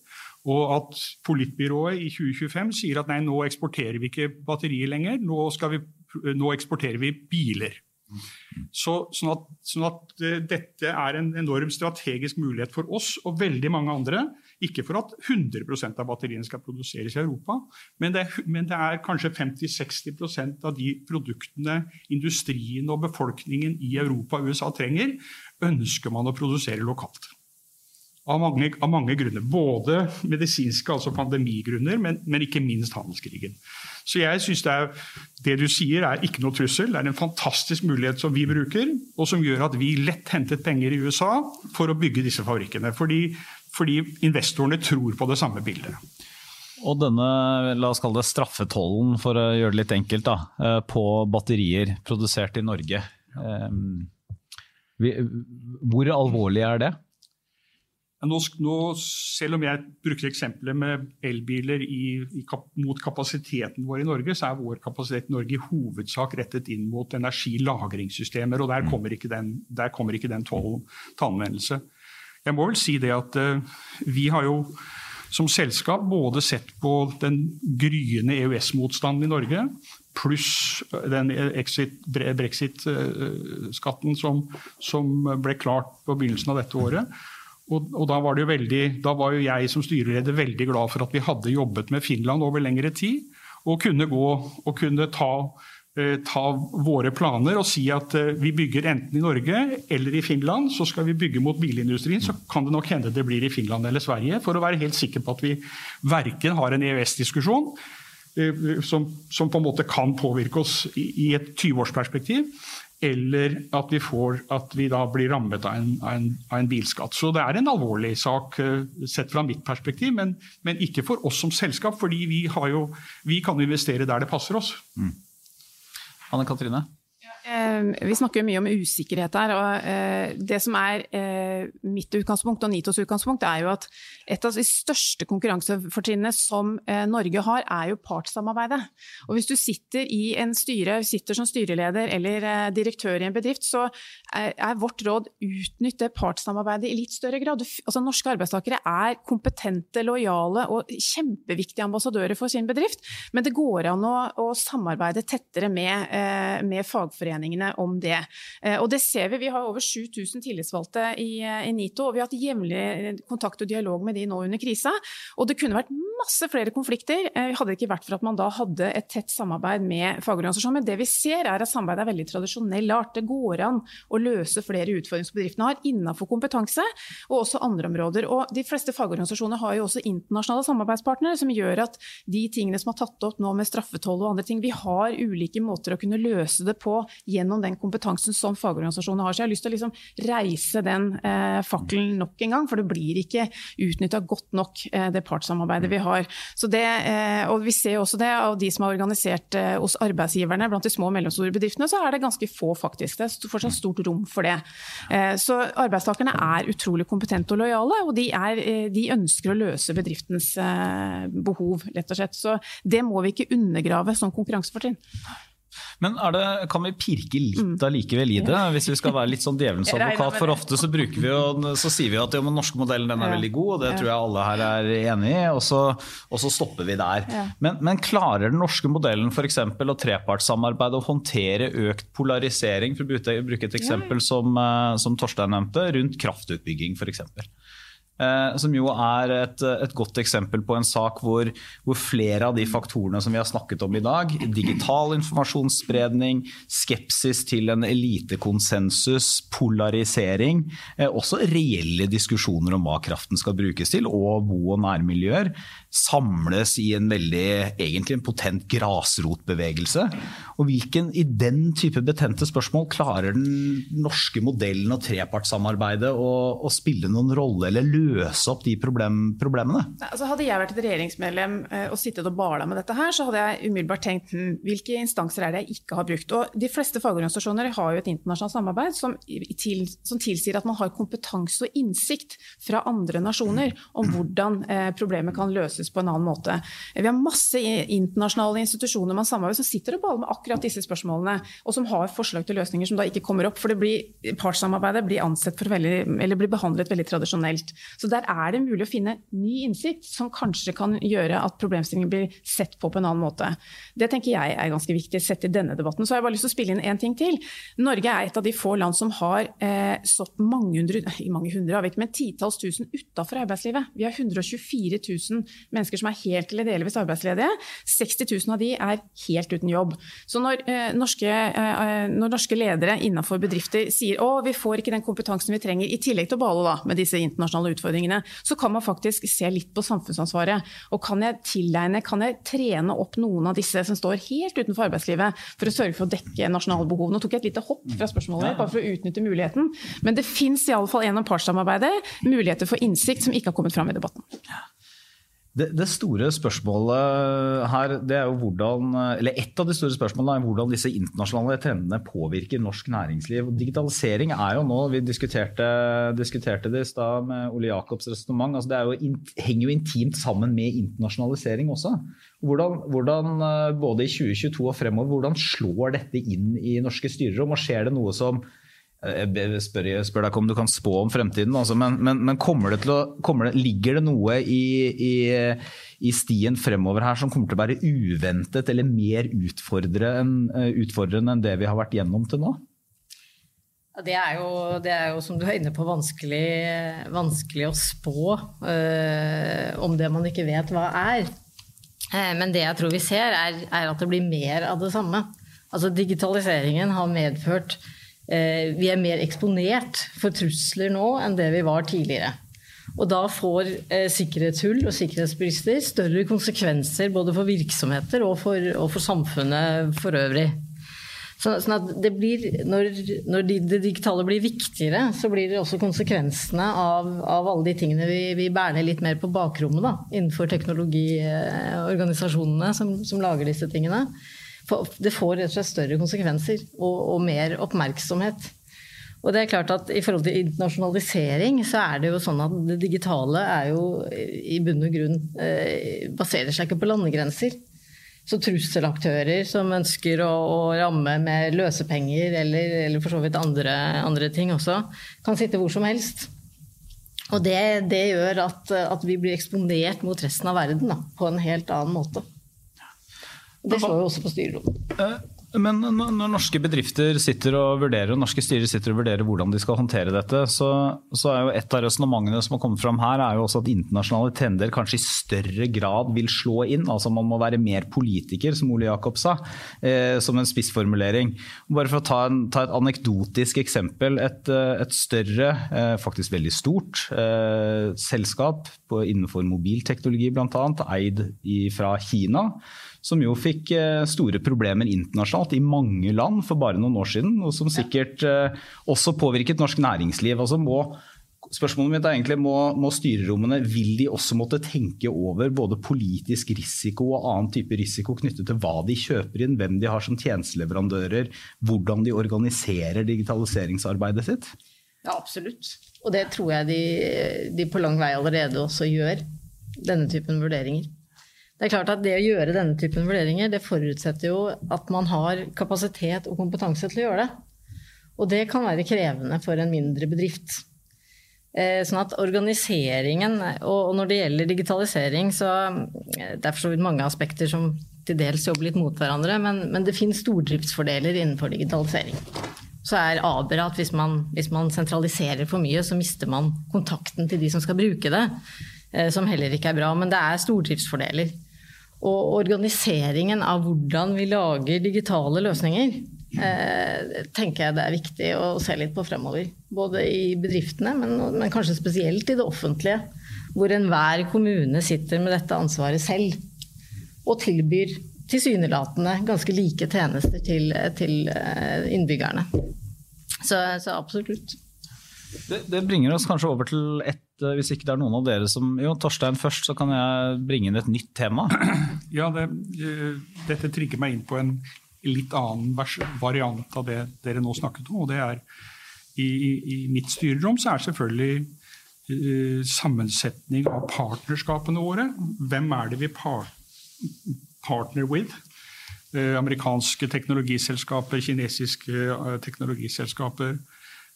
Og at politbyrået i 2025 sier at nei, nå eksporterer vi ikke batterier lenger, nå, vi, nå eksporterer vi biler. Så, sånn, at, sånn at, uh, dette er en enorm strategisk mulighet for oss og veldig mange andre. Ikke for at 100% av batteriene skal produseres i Europa, men det, men det er kanskje 50-60% av de produktene industrien og befolkningen i Europa og USA trenger, ønsker man å produsere lokalt. Av mange, av mange, grunner. Både medisinske, altså pandemigrunner, men, men ikke minst handelskrigen. Så jeg synes det, det du sier er ikke noe trussel. Det er en fantastisk mulighet som vi bruker, og som gjør at vi lett hentet penger i USA for å bygge disse fabrikkene. Fordi, fordi investorene tror på det samme bildet. Og denne la oss kalle det straffetollen, for å gjøre det litt enkelt, da, eh, på batterier produsert i Norge. Ehm, hvor alvorlig er det? Nå, nå, selv om jeg bruker eksempelet med elbiler i, i, mot kapasiteten vår i Norge, så er vår kapasitet i Norge i hovedsak rettet inn mot energilagringssystemer. og Der mm. kommer ikke den, der kommer ikke den tollen til anvendelse. Jeg må vel si det at uh, vi har jo som selskap både sett på den gryende EØS-motstanden i Norge, pluss den brexit-skatten som, som ble klart på begynnelsen av dette året. Og, og da, var veldig, da, var jo jeg som styreleder veldig glad for at vi hadde jobbet med Finland over lengre tid. Og kunne gå og kunne ta, eh, ta våre planer og si at eh, vi bygger enten i Norge eller i Finland. Så skal vi bygge mot bilindustrien, så kan det nok hende det blir i Finland eller Sverige. For å være helt sikker på at vi verken har en EØS-diskusjon eh, som, som, på en måte kan påvirke oss i, i et 20-årsperspektiv eller at vi, får, at vi da blir rammet av en, av, en, av en, bilskatt. Så det er en alvorlig sak uh, sett fra mitt perspektiv, men, men, ikke for oss som selskap. fordi vi, jo, vi kan investere der det passer oss. Mm. Anne Katrine? Eh, vi snakker jo mye om usikkerhet her. og eh, Det som er eh, mitt utgangspunkt og Nitos utgangspunkt, er jo at et av de største konkurransefortrinnene som Norge har, er jo partssamarbeidet. Og Hvis du sitter i en styre, sitter som styreleder eller direktør i en bedrift, så er vårt råd utnytt det partssamarbeidet i litt større grad. Altså, norske arbeidstakere er kompetente, lojale og kjempeviktige ambassadører for sin bedrift, men det går an å, å samarbeide tettere med, med fagforeningene om det. Eh, og det ser vi. Vi har over 7000 tillitsvalgte i, i, NITO, og vi har hatt jevnlig kontakt og dialog med de nå under krisa. Og det kunne vært masse flere konflikter eh, hadde det ikke vært for at man da hadde et tett samarbeid med fagorganisasjoner. Men det vi ser er at samarbeidet er veldig tradisjonell art. Det går an å løse flere utfordringer som bedriftene har innenfor kompetanse og også andre områder. Og de fleste fagorganisasjoner har jo også internasjonale samarbeidspartnere som gjør at de tingene som har tatt opp nå med straffetoll og andre ting, vi har ulike måter å kunne løse det på gjennom den kompetansen som fagorganisasjonene har. Så jeg har lyst til å liksom reise den eh, fakkelen nok en gang, for det blir ikke utnytta godt nok, eh, det partssamarbeidet vi har. Så det, eh, og vi ser også det av de som er organisert eh, hos arbeidsgiverne, blant de små og mellomstore bedriftene, så er det ganske få, faktisk. Det er fortsatt stort rom for det. Så arbeidstakerne er utrolig kompetente og lojale, og de, er, de ønsker å løse bedriftens behov, rett og slett. Så det må vi ikke undergrave som konkurransefortrinn. Men det, kan vi pirke litt mm. allikevel i det, hvis vi skal være litt sånn djevelens advokat? For ofte så, vi jo, så sier vi at den norske modellen den er veldig god, og det tror jeg alle her er enig i, og så, og så stopper vi der. Men, men, klarer den norske modellen f.eks. å trepartssamarbeide og håndtere økt polarisering, for å bruke et eksempel som, eh, som Torstein nevnte, rundt kraftutbygging f.eks.? Eh, som jo er et, et, godt eksempel på en sak hvor, hvor, flere av de faktorene som vi har snakket om i dag, digital informasjonsspredning, skepsis til en elitekonsensus, polarisering, eh, også reelle diskusjoner om hva kraften skal brukes til, og bo- og nærmiljøer, samles i en veldig, egentlig en potent grasrotbevegelse. Og hvilken, i den type betente spørsmål, klarer den norske modellen og trepartssamarbeidet å, å spille noen rolle eller løse opp de problem, problemene? Altså, hadde jeg vært et regjeringsmedlem eh, og sittet og bala med dette her, så hadde jeg umiddelbart tenkt hm, hvilke instanser er det jeg ikke har brukt. Og de fleste fagorganisasjoner har jo et internasjonalt samarbeid som, til, som tilsier at man har kompetanse og innsikt fra andre nasjoner om hvordan eh, problemet kan løses på en annen måte. Vi har masse internasjonale institusjoner man samarbeider som sitter og baler med akkurat disse spørsmålene, og som har forslag til løsninger som da ikke kommer opp. For det blir, partssamarbeidet blir, veldig, eller blir behandlet veldig tradisjonelt. Så der er det mulig å finne ny innsikt som kanskje kan gjøre at problemstillingen blir sett på på en annen måte. Det tenker jeg er ganske viktig sett i denne debatten. Så har jeg bare lyst til å spille inn én ting til. Norge er et av de få land som har eh, stått mange hundre, mange hundre men titalls tusen utafor arbeidslivet. Vi har 124 000 mennesker som er helt eller delvis arbeidsledige. 60 000 av de er helt uten jobb. Så når, eh, norske, eh, når norske, ledere innenfor bedrifter sier å, vi får ikke den kompetansen vi trenger, i tillegg til å bale da, med disse internasjonale utfordringene, så kan man faktisk se litt på samfunnsansvaret. Og kan jeg tilegne, kan jeg trene opp noen av disse som står helt utenfor arbeidslivet, for å sørge for å dekke nasjonale behov? Nå tok jeg et lite hopp fra spørsmålet, bare for å utnytte muligheten. Men det fins iallfall gjennom partssamarbeidet muligheter for innsikt som ikke har kommet fram i debatten. Det, det, store spørsmålet her, det er jo hvordan, eller Et av de store spørsmålene er hvordan disse internasjonale trendene påvirker norsk næringsliv. Digitalisering er jo nå Vi diskuterte, diskuterte det i stad med Ole Jacobs resonnement. Altså det jo, henger jo intimt sammen med internasjonalisering også. Hvordan, hvordan, både i 2022 og fremover, hvordan slår dette inn i norske styrerom? Og skjer det noe som jeg spør, jeg spør, deg ikke om du kan spå om fremtiden, altså, men, men, men det å, det, ligger det noe i, i, i, stien fremover her som kommer til å være uventet eller mer utfordrende enn, utfordrende enn det vi har vært gjennom til nå? Det er, jo, det er jo, som du er inne på, vanskelig, vanskelig å spå øh, om det man ikke vet hva er. Eh, men det jeg tror vi ser, er, er at det blir mer av det samme. Altså Digitaliseringen har medført Eh, vi er mer eksponert for trusler nå enn det vi var tidligere. Og da får eh, sikkerhetshull og sikkerhetsbrister større konsekvenser både for virksomheter og for, og for samfunnet for øvrig. Så, sånn at det blir, når, når det digitale blir viktigere, så blir det også konsekvensene av, av alle de tingene vi, vi bærer litt mer på bakrommet da, innenfor teknologiorganisasjonene som, som lager disse tingene det får rett og slett større konsekvenser og, og, mer oppmerksomhet. Og det er klart at I forhold til internasjonalisering så er det jo sånn at det digitale er jo i bunn og grunn eh, baserer seg ikke på landegrenser. Så trusselaktører som ønsker å, å ramme med løsepenger eller, eller for så vidt andre, andre, ting også, kan sitte hvor som helst. Og det, det gjør at, at, vi blir eksponert mot resten av verden da, på en helt annen måte. Det slår jo også på styrerommet. Eh, men når norske bedrifter sitter og vurderer, og norske styrer sitter og vurderer hvordan de skal håndtere dette, så, så er jo et av resonnementene som har kommet fram her, er jo også at internasjonale trender kanskje i større grad vil slå inn. Altså man må være mer politiker, som Ole Jakob sa, eh, som en spissformulering. Bare for å ta, en, ta et anekdotisk eksempel. Et, eh, et større, eh, faktisk veldig stort, eh, selskap på, innenfor mobilteknologi bl.a., eid i, fra Kina som jo fikk eh, store problemer internasjonalt i mange land for bare noen år siden, og som sikkert eh, også påvirket norsk næringsliv. Altså må, spørsmålet mitt er egentlig må, må styrerommene vil de også måtte tenke over både politisk risiko og annen type risiko knyttet til hva de kjøper inn, hvem de har som tjenesteleverandører, hvordan de organiserer digitaliseringsarbeidet sitt? Ja, absolutt. Og det tror jeg de, de på lang vei allerede også gjør. Denne typen vurderinger. Det er klart at det å gjøre denne typen vurderinger, det forutsetter jo at man har kapasitet og kompetanse til å gjøre det. Og det kan være krevende for en mindre bedrift. Eh, sånn at organiseringen, og når det gjelder digitalisering, så eh, det er for så vidt mange aspekter som til dels jobber litt mot hverandre, men, men det finnes stordriftsfordeler innenfor digitalisering. Så er aber at hvis man, hvis man sentraliserer for mye, så mister man kontakten til de som skal bruke det. Eh, som heller ikke er bra. Men det er stordriftsfordeler. Og organiseringen av hvordan vi lager digitale løsninger, eh, tenker jeg det er viktig å se litt på fremover. Både i bedriftene, men, kanskje spesielt i det offentlige. hvor enhver kommune sitter med dette ansvaret selv og tilbyr tilsynelatende ganske like tjenester til, til eh, innbyggerne. Så, så absolutt. Det, det, bringer oss kanskje over til et eh, Hvis ikke det er noen av dere som Jo, Torstein først, så kan jeg bringe inn et nytt tema. Ja, det, eh, dette trigger meg inn på en litt annen variant av det dere nå snakket om. og det er I, i mitt styrerom så er selvfølgelig uh, sammensetning av partnerskapene våre. Hvem er det vi par partner with? Amerikanske teknologiselskaper, kinesiske uh, teknologiselskaper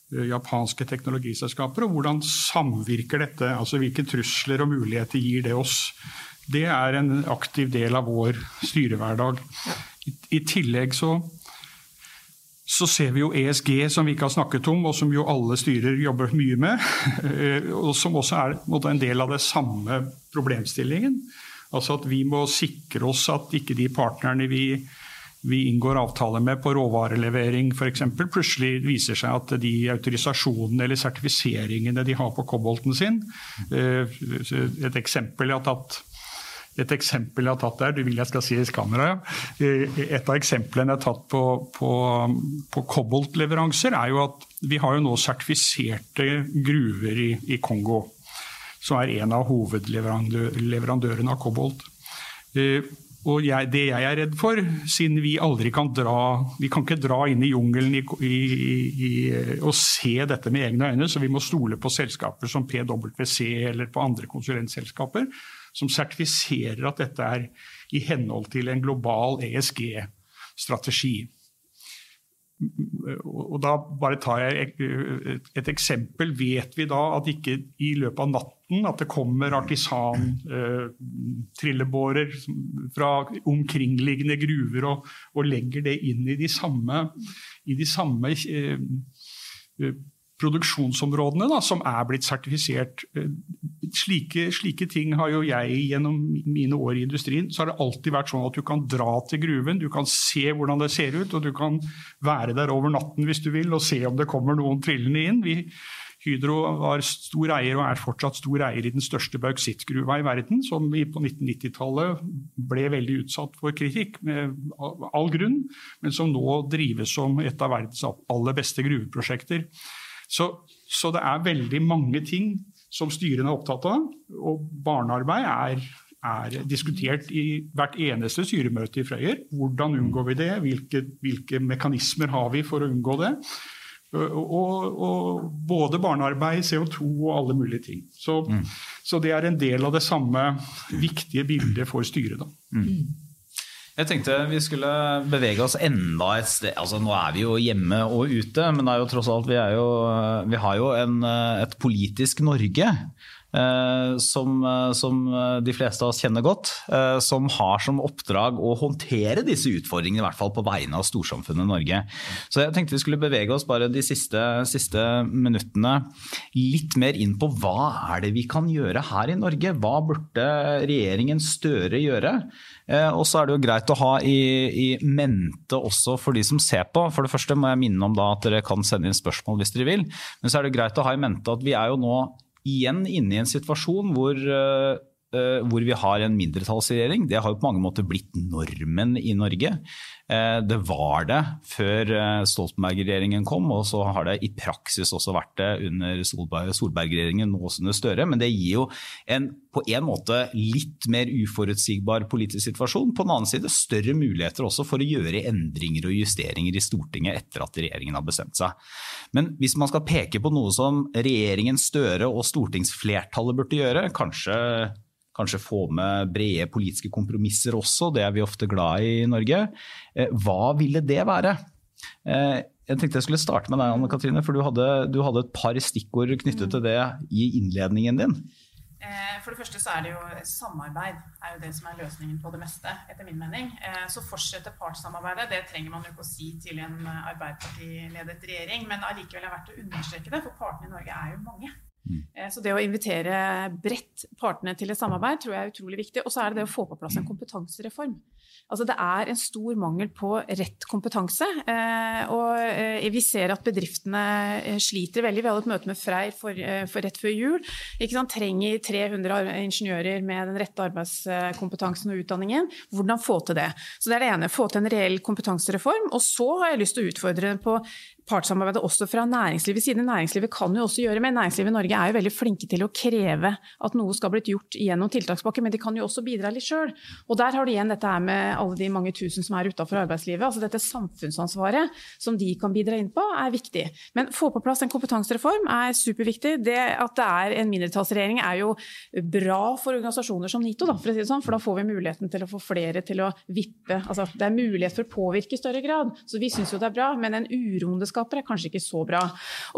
japanske teknologiselskaper, og hvordan samvirker dette? altså Hvilke trusler og muligheter gir det oss? Det er en aktiv del av vår styrehverdag. I, i tillegg så, så ser vi jo ESG, som vi ikke har snakket om, og som jo alle styrer jobber mye med. Eh, og som også er en del av det samme problemstillingen. Altså at vi må sikre oss at ikke de partnerne vi vi inngår avtale med på råvarelevering f.eks., plutselig viser seg at de autorisasjonene eller sertifiseringene de har på kobolten sin eh, Et eksempel jeg har tatt et eksempel jeg har tatt der, du vil jeg skal si i kamera, ja. et av eksemplene jeg har tatt på, på, på koboltleveranser, er jo at vi har jo nå sertifiserte gruver i, i Kongo. Som er en av hovedleverandørene av kobolt. Eh, og jeg, det jeg er redd for, siden vi aldri kan dra Vi kan ikke dra inn i jungelen i, i, i, og se dette med egne øyne, så vi må stole på selskaper som PwC eller på andre konsulentselskaper som sertifiserer at dette er i henhold til en global ESG-strategi. Og da bare tar jeg et eksempel. Vet vi da at ikke i løpet av natten at det kommer artisan-trillebårer eh, fra omkringliggende gruver og, og, legger det inn i de samme, i de samme eh, produksjonsområdene da, som er blitt sertifisert. Eh, slike, slike, ting har jo jeg gjennom mine år i industrien. Så har det alltid vært sånn at du kan dra til gruven, du kan se hvordan det ser ut, og du kan være der over natten hvis du vil og se om det kommer noen trillende inn. Vi, Hydro var stor eier og er fortsatt stor eier i den største bauksittgruva i verden, som vi på 1990-tallet ble veldig utsatt for kritikk, med all grunn, men som nå drives som et av verdens aller beste gruveprosjekter. Så, så, det er veldig mange ting som styrene er opptatt av. Og barnearbeid er, er diskutert i hvert eneste styremøte i Frøyer. Hvordan unngår vi det? Hvilke, hvilke mekanismer har vi for å unngå det? Og, og, både barnearbeid, CO2 og alle mulige ting. Så, mm. så, det er en del av det samme viktige bildet for styret. Da. Mm. Jeg tenkte vi skulle bevege oss enda et sted. Altså, nå er vi jo hjemme og ute, men det er jo tross alt, vi, jo, vi har jo en, et politisk Norge. Eh, som, som, de fleste av oss kjenner godt. Eh, som har som oppdrag å håndtere disse utfordringene, i hvert fall på vegne av storsamfunnet Norge. Så jeg tenkte vi skulle bevege oss bare de siste, siste minuttene litt mer inn på hva er det vi kan gjøre her i Norge? Hva burde regjeringen Støre gjøre? Eh, og så er det jo greit å ha i, i, mente også for de som ser på. For det første må jeg minne om at dere kan sende inn spørsmål hvis dere vil. Men så er det greit å ha i mente at vi er jo nå igjen inne i en situasjon hvor uh, hvor vi har en mindretallsregjering. Det har jo på mange måter blitt normen i Norge. Eh, det var det før eh, Stoltenberg-regjeringen kom, og så har det i praksis også vært det under Solberg-regjeringen, nå også under Støre. Men det gir jo en på en måte litt mer uforutsigbar politisk situasjon. På den annen side større muligheter også for å gjøre endringer og justeringer i Stortinget etter at regjeringen har bestemt seg. Men hvis man skal peke på noe som regjeringen Støre og stortingsflertallet burde gjøre, kanskje kanskje få med brede politiske kompromisser også, det er vi ofte glad i i Norge. Eh, hva ville det være? Eh, jeg tenkte jeg skulle starte med deg, Anne Katrine, for du hadde, du hadde et par stikkord knyttet til det i innledningen din. Eh, for det første så er det jo samarbeid er jo det som er løsningen på det meste, etter min mening. Så fortsette partssamarbeidet, det trenger man jo ikke å si til en Arbeiderparti-ledet regjering, men allikevel er verdt å understreke det, for partene i Norge er jo mange. Eh, Så det å invitere bredt partene til et samarbeid tror jeg er utrolig viktig. Og så er det det å få på plass en kompetansereform. Altså Det er en stor mangel på rett kompetanse. eh, Og eh, vi ser at bedriftene sliter veldig. Vi hadde et møte med Freyr for, for rett før jul. Ikke sant? Trenger 300 ingeniører med den rette arbeidskompetansen og utdanningen. Hvordan få til det? Så det er det ene. Få til en reell kompetansereform. Og så har jeg lyst til å utfordre på partssamarbeidet også fra næringslivets side. Næringslivet kan jo også gjøre mer. Næringslivet i Norge er jo veldig flinke til å kreve at noe skal blitt gjort gjennom tiltakspakke, men de kan jo også bidra litt sjøl. Og der har du igjen dette her med alle de mange tusen som er utafor arbeidslivet. Altså dette samfunnsansvaret som de kan bidra inn på, er viktig. Men få på plass en kompetansereform er superviktig. Det at det er en mindretallsregjering er jo bra for organisasjoner som NITO, da, for si det sånn, for da får vi muligheten til å få flere til å vippe. Altså, det er mulighet for å påvirke i større grad, så vi syns jo det er bra. Men en uroende skaper er kanskje ikke så bra.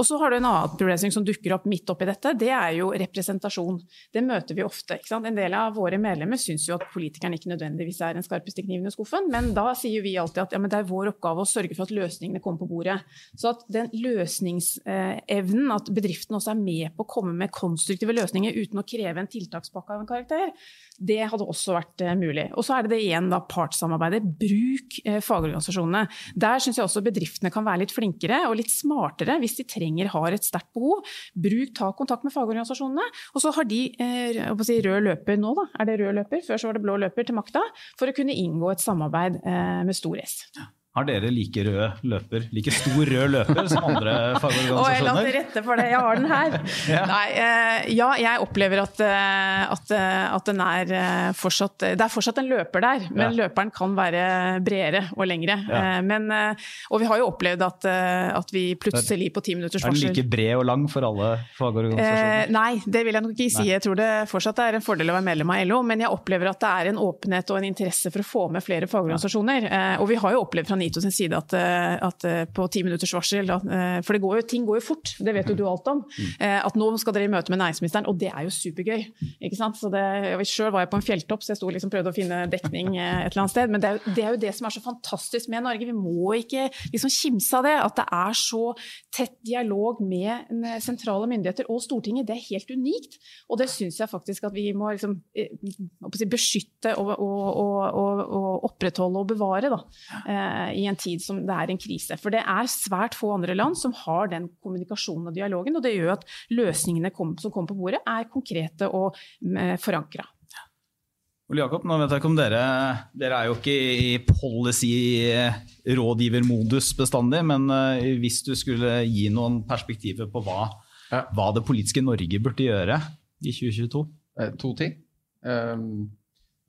Og så har du en annen problemstilling som dukker opp midt oppi dette. Det er jo representasjon. Det møter vi ofte. En del av våre medlemmer syns jo at politikeren ikke nødvendigvis er den skarpeste kniven i skuffen, men da sier vi alltid at ja, det er vår oppgave å sørge for at løsningene kommer på bordet. Så at den løsningsevnen, at bedriften også er med på å komme med konstruktive løsninger uten å kreve en tiltakspakke av en karakter, det hadde også vært eh, mulig. Og så er det det igjen da partssamarbeidet. Bruk eh, fagorganisasjonene. Der syns jeg også bedriftene kan være litt flinkere og litt smartere hvis de trenger, har et sterkt behov. Bruk, ta kontakt med fagorganisasjonene. Og så har de eh, si, rød løper nå, da. Er det rød løper? Før så var det blå løper til makta. For å kunne inngå et samarbeid med stor S. Har dere like rød løper, like stor rød løper som andre Og jeg la til rette for det, jeg har den her. Ja. Nei, eh, ja, jeg opplever at, eh, at, eh, at den er eh, fortsatt Det er fortsatt en løper der, men Ja. løperen kan være bredere og lengre. Ja. Eh, Men, eh, og vi har jo opplevd at, eh, at vi plutselig på ti minutters Er den like bred og lang for alle Eh, fagorganisasjoner? nei, det vil jeg nok ikke si. Jeg tror det fortsatt er en fordel å være medlem av LO, men jeg opplever at det er en åpenhet og en interesse for å få med flere fagorganisasjoner. Eh, og vi har jo opplevd fra NITO sin side at, eh, at eh, på ti minutters varsel, at, eh, for det går jo, ting går jo fort, det vet jo du alt om, eh, at nå skal dere i møte med næringsministeren, og det er jo supergøy. ikke sant? Så det, Sjøl var jeg på en fjelltopp, så jeg sto liksom prøvde å finne dekning et eller annet sted. Men det er, jo, det er jo det som er så fantastisk med Norge. Vi må ikke liksom kimse av det. At det er så tett dialog med sentrale myndigheter og Stortinget. Det er helt unikt. Og det syns jeg faktisk at vi må liksom, beskytte og, og, og, og, opprettholde og bevare da, i en tid som det er en krise. For det er svært få andre land som har den kommunikasjonen og dialogen, og det gjør at løsningene kom, som kommer på bordet, er konkrete og eh, forankra. Ole Jakob, nå vet jeg ikke om dere Dere er jo ikke i policy-rådgivermodus bestandig, men eh, hvis du skulle gi noen perspektiver på hva, hva det politiske Norge burde gjøre i 2022? Eh, To ting. Um,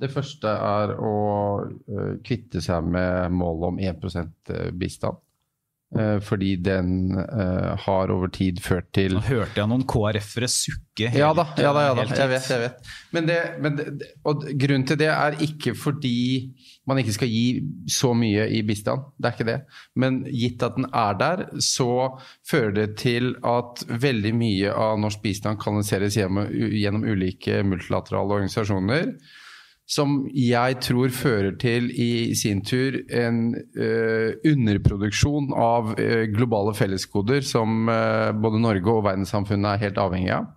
Det første er å eh, kvitte seg med målet om 1% bistand. Eh, fordi den eh, har over tid ført til Nå hørte jeg noen KrF-ere sukke helt, Ja da, ja da, ja da. jeg vet. jeg vet. Men, det, men det, og grunnen til det er ikke fordi man ikke skal gi så mye i bistand, det er ikke det. Men gitt at den er der, så fører det til at veldig mye av norsk bistand kanaliseres gjennom, gjennom ulike multilaterale organisasjoner. Som jeg tror fører til i sin tur en uh, underproduksjon av uh, globale felleskoder som uh, både Norge og verdenssamfunnet er helt avhengig av.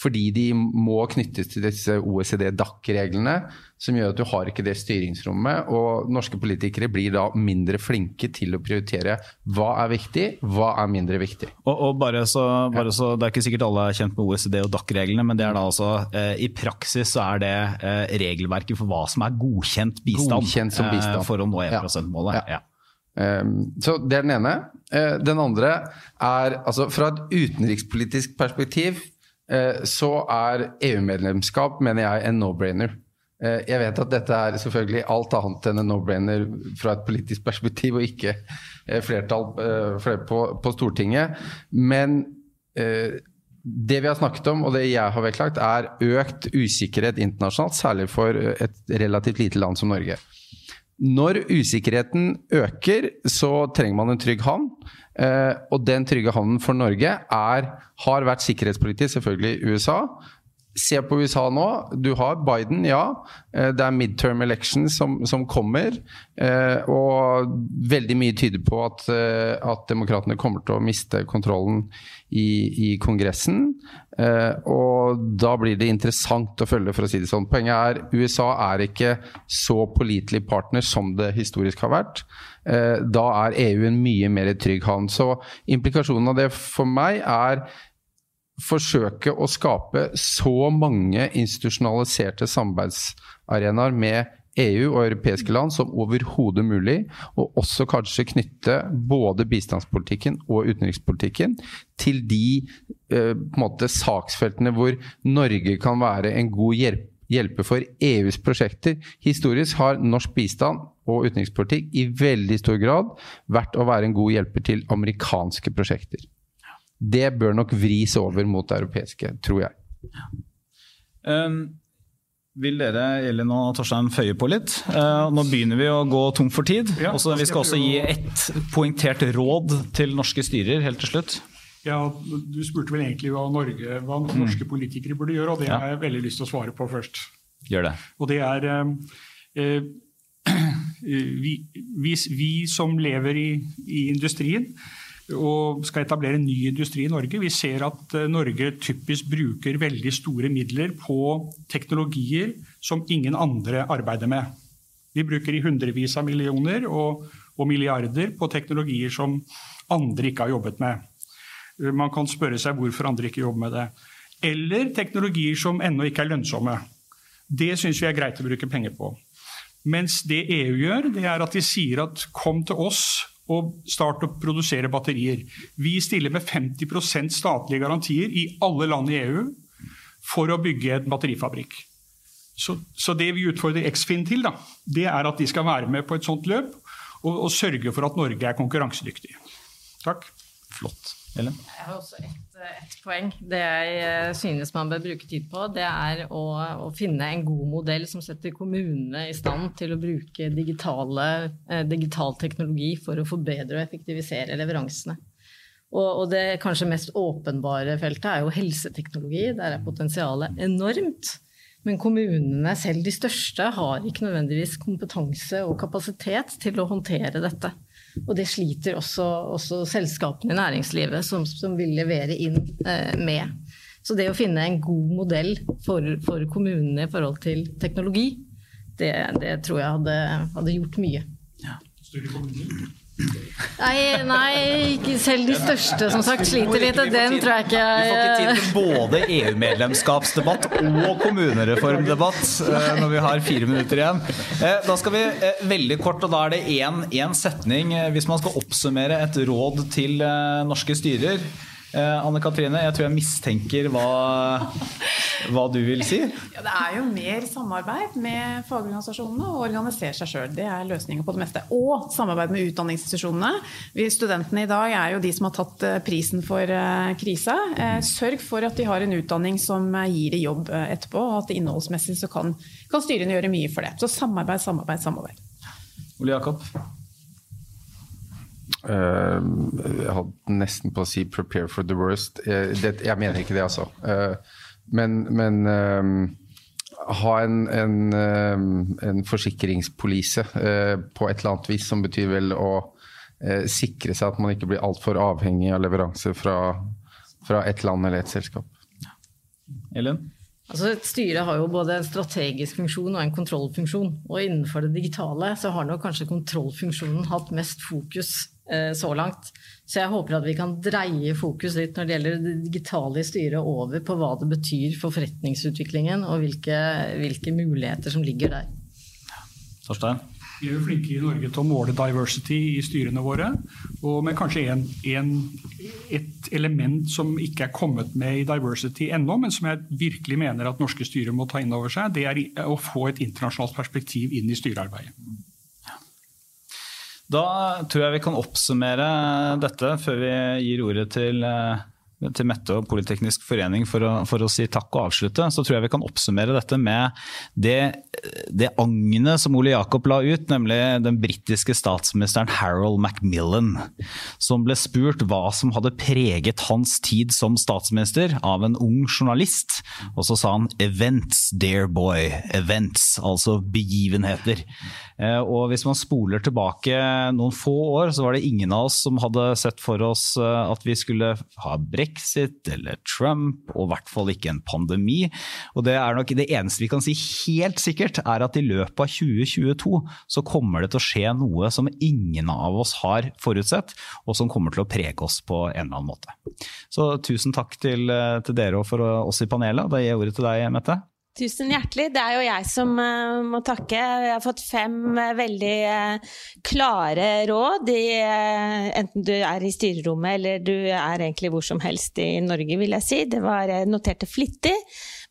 Fordi de må knyttes til disse OECD-DAC-reglene, som gjør at du har ikke det styringsrommet. Og norske politikere blir da mindre flinke til å prioritere hva er viktig, hva er mindre viktig. Og, og bare så, bare så, Det er ikke sikkert alle er kjent med OECD og DAC-reglene, men det er da altså, eh, i praksis så er det eh, regelverket for hva som er godkjent bistand, Godkjent som bistand. Eh, for å nå 1 %-målet. Ja. Ja. Um, så det er den ene. Eh, den andre er altså fra et utenrikspolitisk perspektiv eh, så er EU-medlemskap, mener jeg, en no-brainer. Eh, jeg vet at dette er selvfølgelig alt annet enn en no-brainer fra et politisk perspektiv, og ikke eh, flertall eh, på, på Stortinget. Men eh, det vi har snakket om, og det jeg har vektlagt, er økt usikkerhet internasjonalt, særlig for eh, et relativt lite land som Norge. Når usikkerheten øker, så trenger man en trygg havn. Eh, og den trygge havnen for Norge er, har vært sikkerhetspolitisk selvfølgelig USA. Se på USA nå. Du har Biden, ja. Eh, det er midterm election som, som kommer. Eh, og veldig mye tyder på at, eh, at demokratene kommer til å miste kontrollen i, i Kongressen. Og da blir det interessant å følge, for å si det sånn. Poenget er USA er ikke så pålitelig partner som det historisk har vært. Da er EU en mye mer trygg havn. Så implikasjonen av det for meg er forsøke å skape så mange institusjonaliserte samarbeidsarenaer med EU og europeiske land som overhodet mulig, og også kanskje knytte både bistandspolitikken og utenrikspolitikken til de eh, måte, saksfeltene hvor Norge kan være en god hjelp, hjelper for EUs prosjekter. Historisk har norsk bistand og utenrikspolitikk i veldig stor grad vært å være en god hjelper til amerikanske prosjekter. Det bør nok vris over mot det europeiske, tror jeg. Um, vil dere Elin og Torstein, føye på litt? Uh, nå begynner vi å gå tom for tid. Ja, også, vi skal også gi ett poengtert råd til norske styrer helt til slutt. Ja, Du spurte vel egentlig hva, Norge, hva mm. norske politikere burde gjøre, og det ja. har jeg veldig lyst til å svare på først. Gjør det. Og det er eh, eh vi, vi, vi, som lever i, i industrien, og skal etablere ny industri i Norge. Vi ser at eh, Norge typisk bruker veldig store midler på teknologier som ingen andre arbeider med. Vi bruker i hundrevis av millioner og, og milliarder på teknologier som andre ikke har jobbet med. Man kan spørre seg hvorfor andre ikke jobber med det. Eller teknologier som ennå ikke er lønnsomme. Det syns vi er greit å bruke penger på. Mens det EU gjør, det er at de sier at kom til oss og start å produsere batterier. Vi stiller med 50% statlige garantier i alle land i EU for å bygge en batterifabrikk. Så, så det vi utfordrer Eksfin til, da, det er at de skal være med på et sånt løp og, og sørge for at Norge er konkurransedyktig. Takk. Flott. Ellen? Jeg har også ett et poeng. Det jeg eh, synes man bør bruke tid på, det er å, å, finne en god modell som setter kommunene i stand til å bruke digitale, eh, digital teknologi for å forbedre og effektivisere leveransene. Og, det kanskje mest åpenbare feltet er jo helseteknologi. Der er potensialet enormt. Men kommunene, selv de største, har ikke nødvendigvis kompetanse og kapasitet til å håndtere dette. Og det sliter også, også selskapene i næringslivet som, som vil levere inn eh, med. Så det å finne en god modell for, for kommunene i forhold til teknologi, det, det tror jeg hadde, hadde gjort mye. Ja. Nei, nei, selv de største som sagt sliter litt. Den tror jeg ikke Vi får ikke tid til både EU-medlemskapsdebatt og kommunereformdebatt eh, når vi har fire minutter igjen. Eh, da skal vi eh, veldig kort, og da er det én setning hvis man skal oppsummere et råd til norske styrer. Eh, Anne Katrine, jeg tror jeg mistenker hva, hva du vil si? Ja, det er jo mer samarbeid med fagorganisasjonene og organisere seg sjøl. Det er løsninga på det meste. Og samarbeid med utdanningsinstitusjonene. Vi studentene i dag er jo de som har tatt eh, prisen for eh, krisa. Sørg for at de har en utdanning som gir de jobb etterpå, og at innholdsmessig så kan, kan styrene gjøre mye for det. Så samarbeid, samarbeid, samarbeid. Ole Jakob? Uh, jeg hadde nesten på å si 'prepare for the worst'. Jeg, det, jeg mener ikke det, altså. Uh, men, men ha en, en, en forsikringspolise uh, på et eller annet vis, som betyr vel å sikre seg at man ikke blir altfor avhengig av leveranser fra, fra et land eller et selskap. Ellen? Altså Et styre har jo både en strategisk funksjon og en kontrollfunksjon. Og innenfor det digitale så har nok kanskje kontrollfunksjonen hatt mest fokus Eh, så langt. Så jeg håper at vi kan dreie fokus litt når det gjelder det digitale styret over på hva det betyr for forretningsutviklingen og hvilke, hvilke muligheter som ligger der. Torstein? Vi er jo flinke i Norge til å måle diversity i styrene våre. Og med kanskje en, en, et element som ikke er kommet med i diversity ennå, men som jeg virkelig mener at norske styrer må ta inn over seg, det er å få et internasjonalt perspektiv inn i styrearbeidet. Da tror jeg vi kan oppsummere dette før vi gir ordet til eh, til Mette og Politeknisk forening for å, for å, si takk og avslutte, så tror jeg vi kan oppsummere dette med det, det agnet som Ole Jakob la ut, nemlig den britiske statsministeren Harold Macmillan, som ble spurt hva som hadde preget hans tid som statsminister av en ung journalist. Og så sa han 'events, dear boy'. Events, altså begivenheter. Eh, og hvis man spoler tilbake noen få år, så var det ingen av oss som hadde sett for oss eh, at vi skulle ha brexit eller Trump, og i hvert fall ikke en pandemi. Og det er nok det eneste vi kan si helt sikkert, er at i løpet av 2022 så kommer det til å skje noe som ingen av oss har forutsett, og som kommer til å prege oss på en eller annen måte. Så tusen takk til, eh, til dere og for oss i panelet. Da gir jeg ordet til deg, Mette. Tusen hjertelig. Det er jo jeg som uh, må takke. Jeg har fått fem uh, veldig uh, klare råd, i, enten du er i styrerommet eller du er egentlig hvor som helst i Norge, vil jeg si. Det var noterte flittig.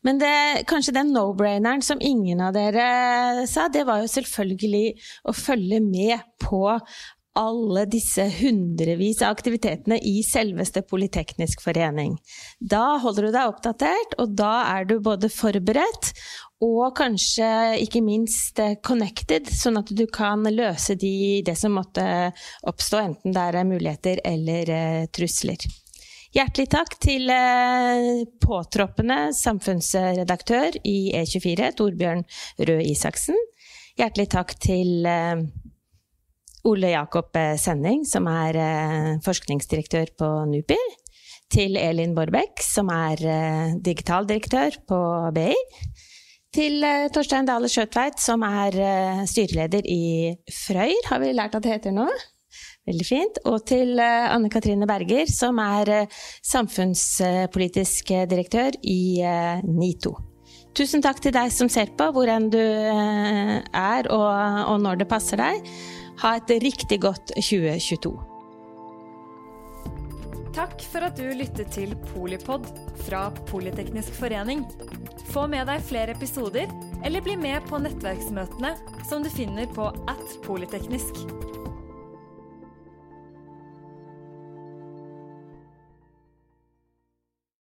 Men det, kanskje den no-braineren som ingen av dere sa, det var jo selvfølgelig å følge med på alle disse hundrevis av aktivitetene i selveste Politeknisk forening. Da holder du deg oppdatert, og da er du både forberedt og kanskje ikke minst connected, sånn at du kan løse de, det som måtte oppstå, enten det er muligheter eller uh, trusler. Hjertelig takk til uh, påtroppende samfunnsredaktør i E24, Torbjørn Røe Isaksen. Hjertelig takk til Ole Jakob eh, Sending, som er eh, forskningsdirektør på NUPI. Til Elin Borbekk, som er eh, digitaldirektør på BI. Til Torstein Dale Skjøtveit, som er styreleder i Frøyr, har vi lært at det heter nå. Veldig fint. Og til Anne Katrine Berger, som er samfunnspolitisk direktør i NITO. Tusen takk til deg som ser på, hvor enn du er og, og når det passer deg. Ha et riktig godt 2022. Takk for at du lyttet til Polipod fra Politeknisk forening. Få med deg flere episoder, eller bli med på nettverksmøtene som du finner på at polyteknisk.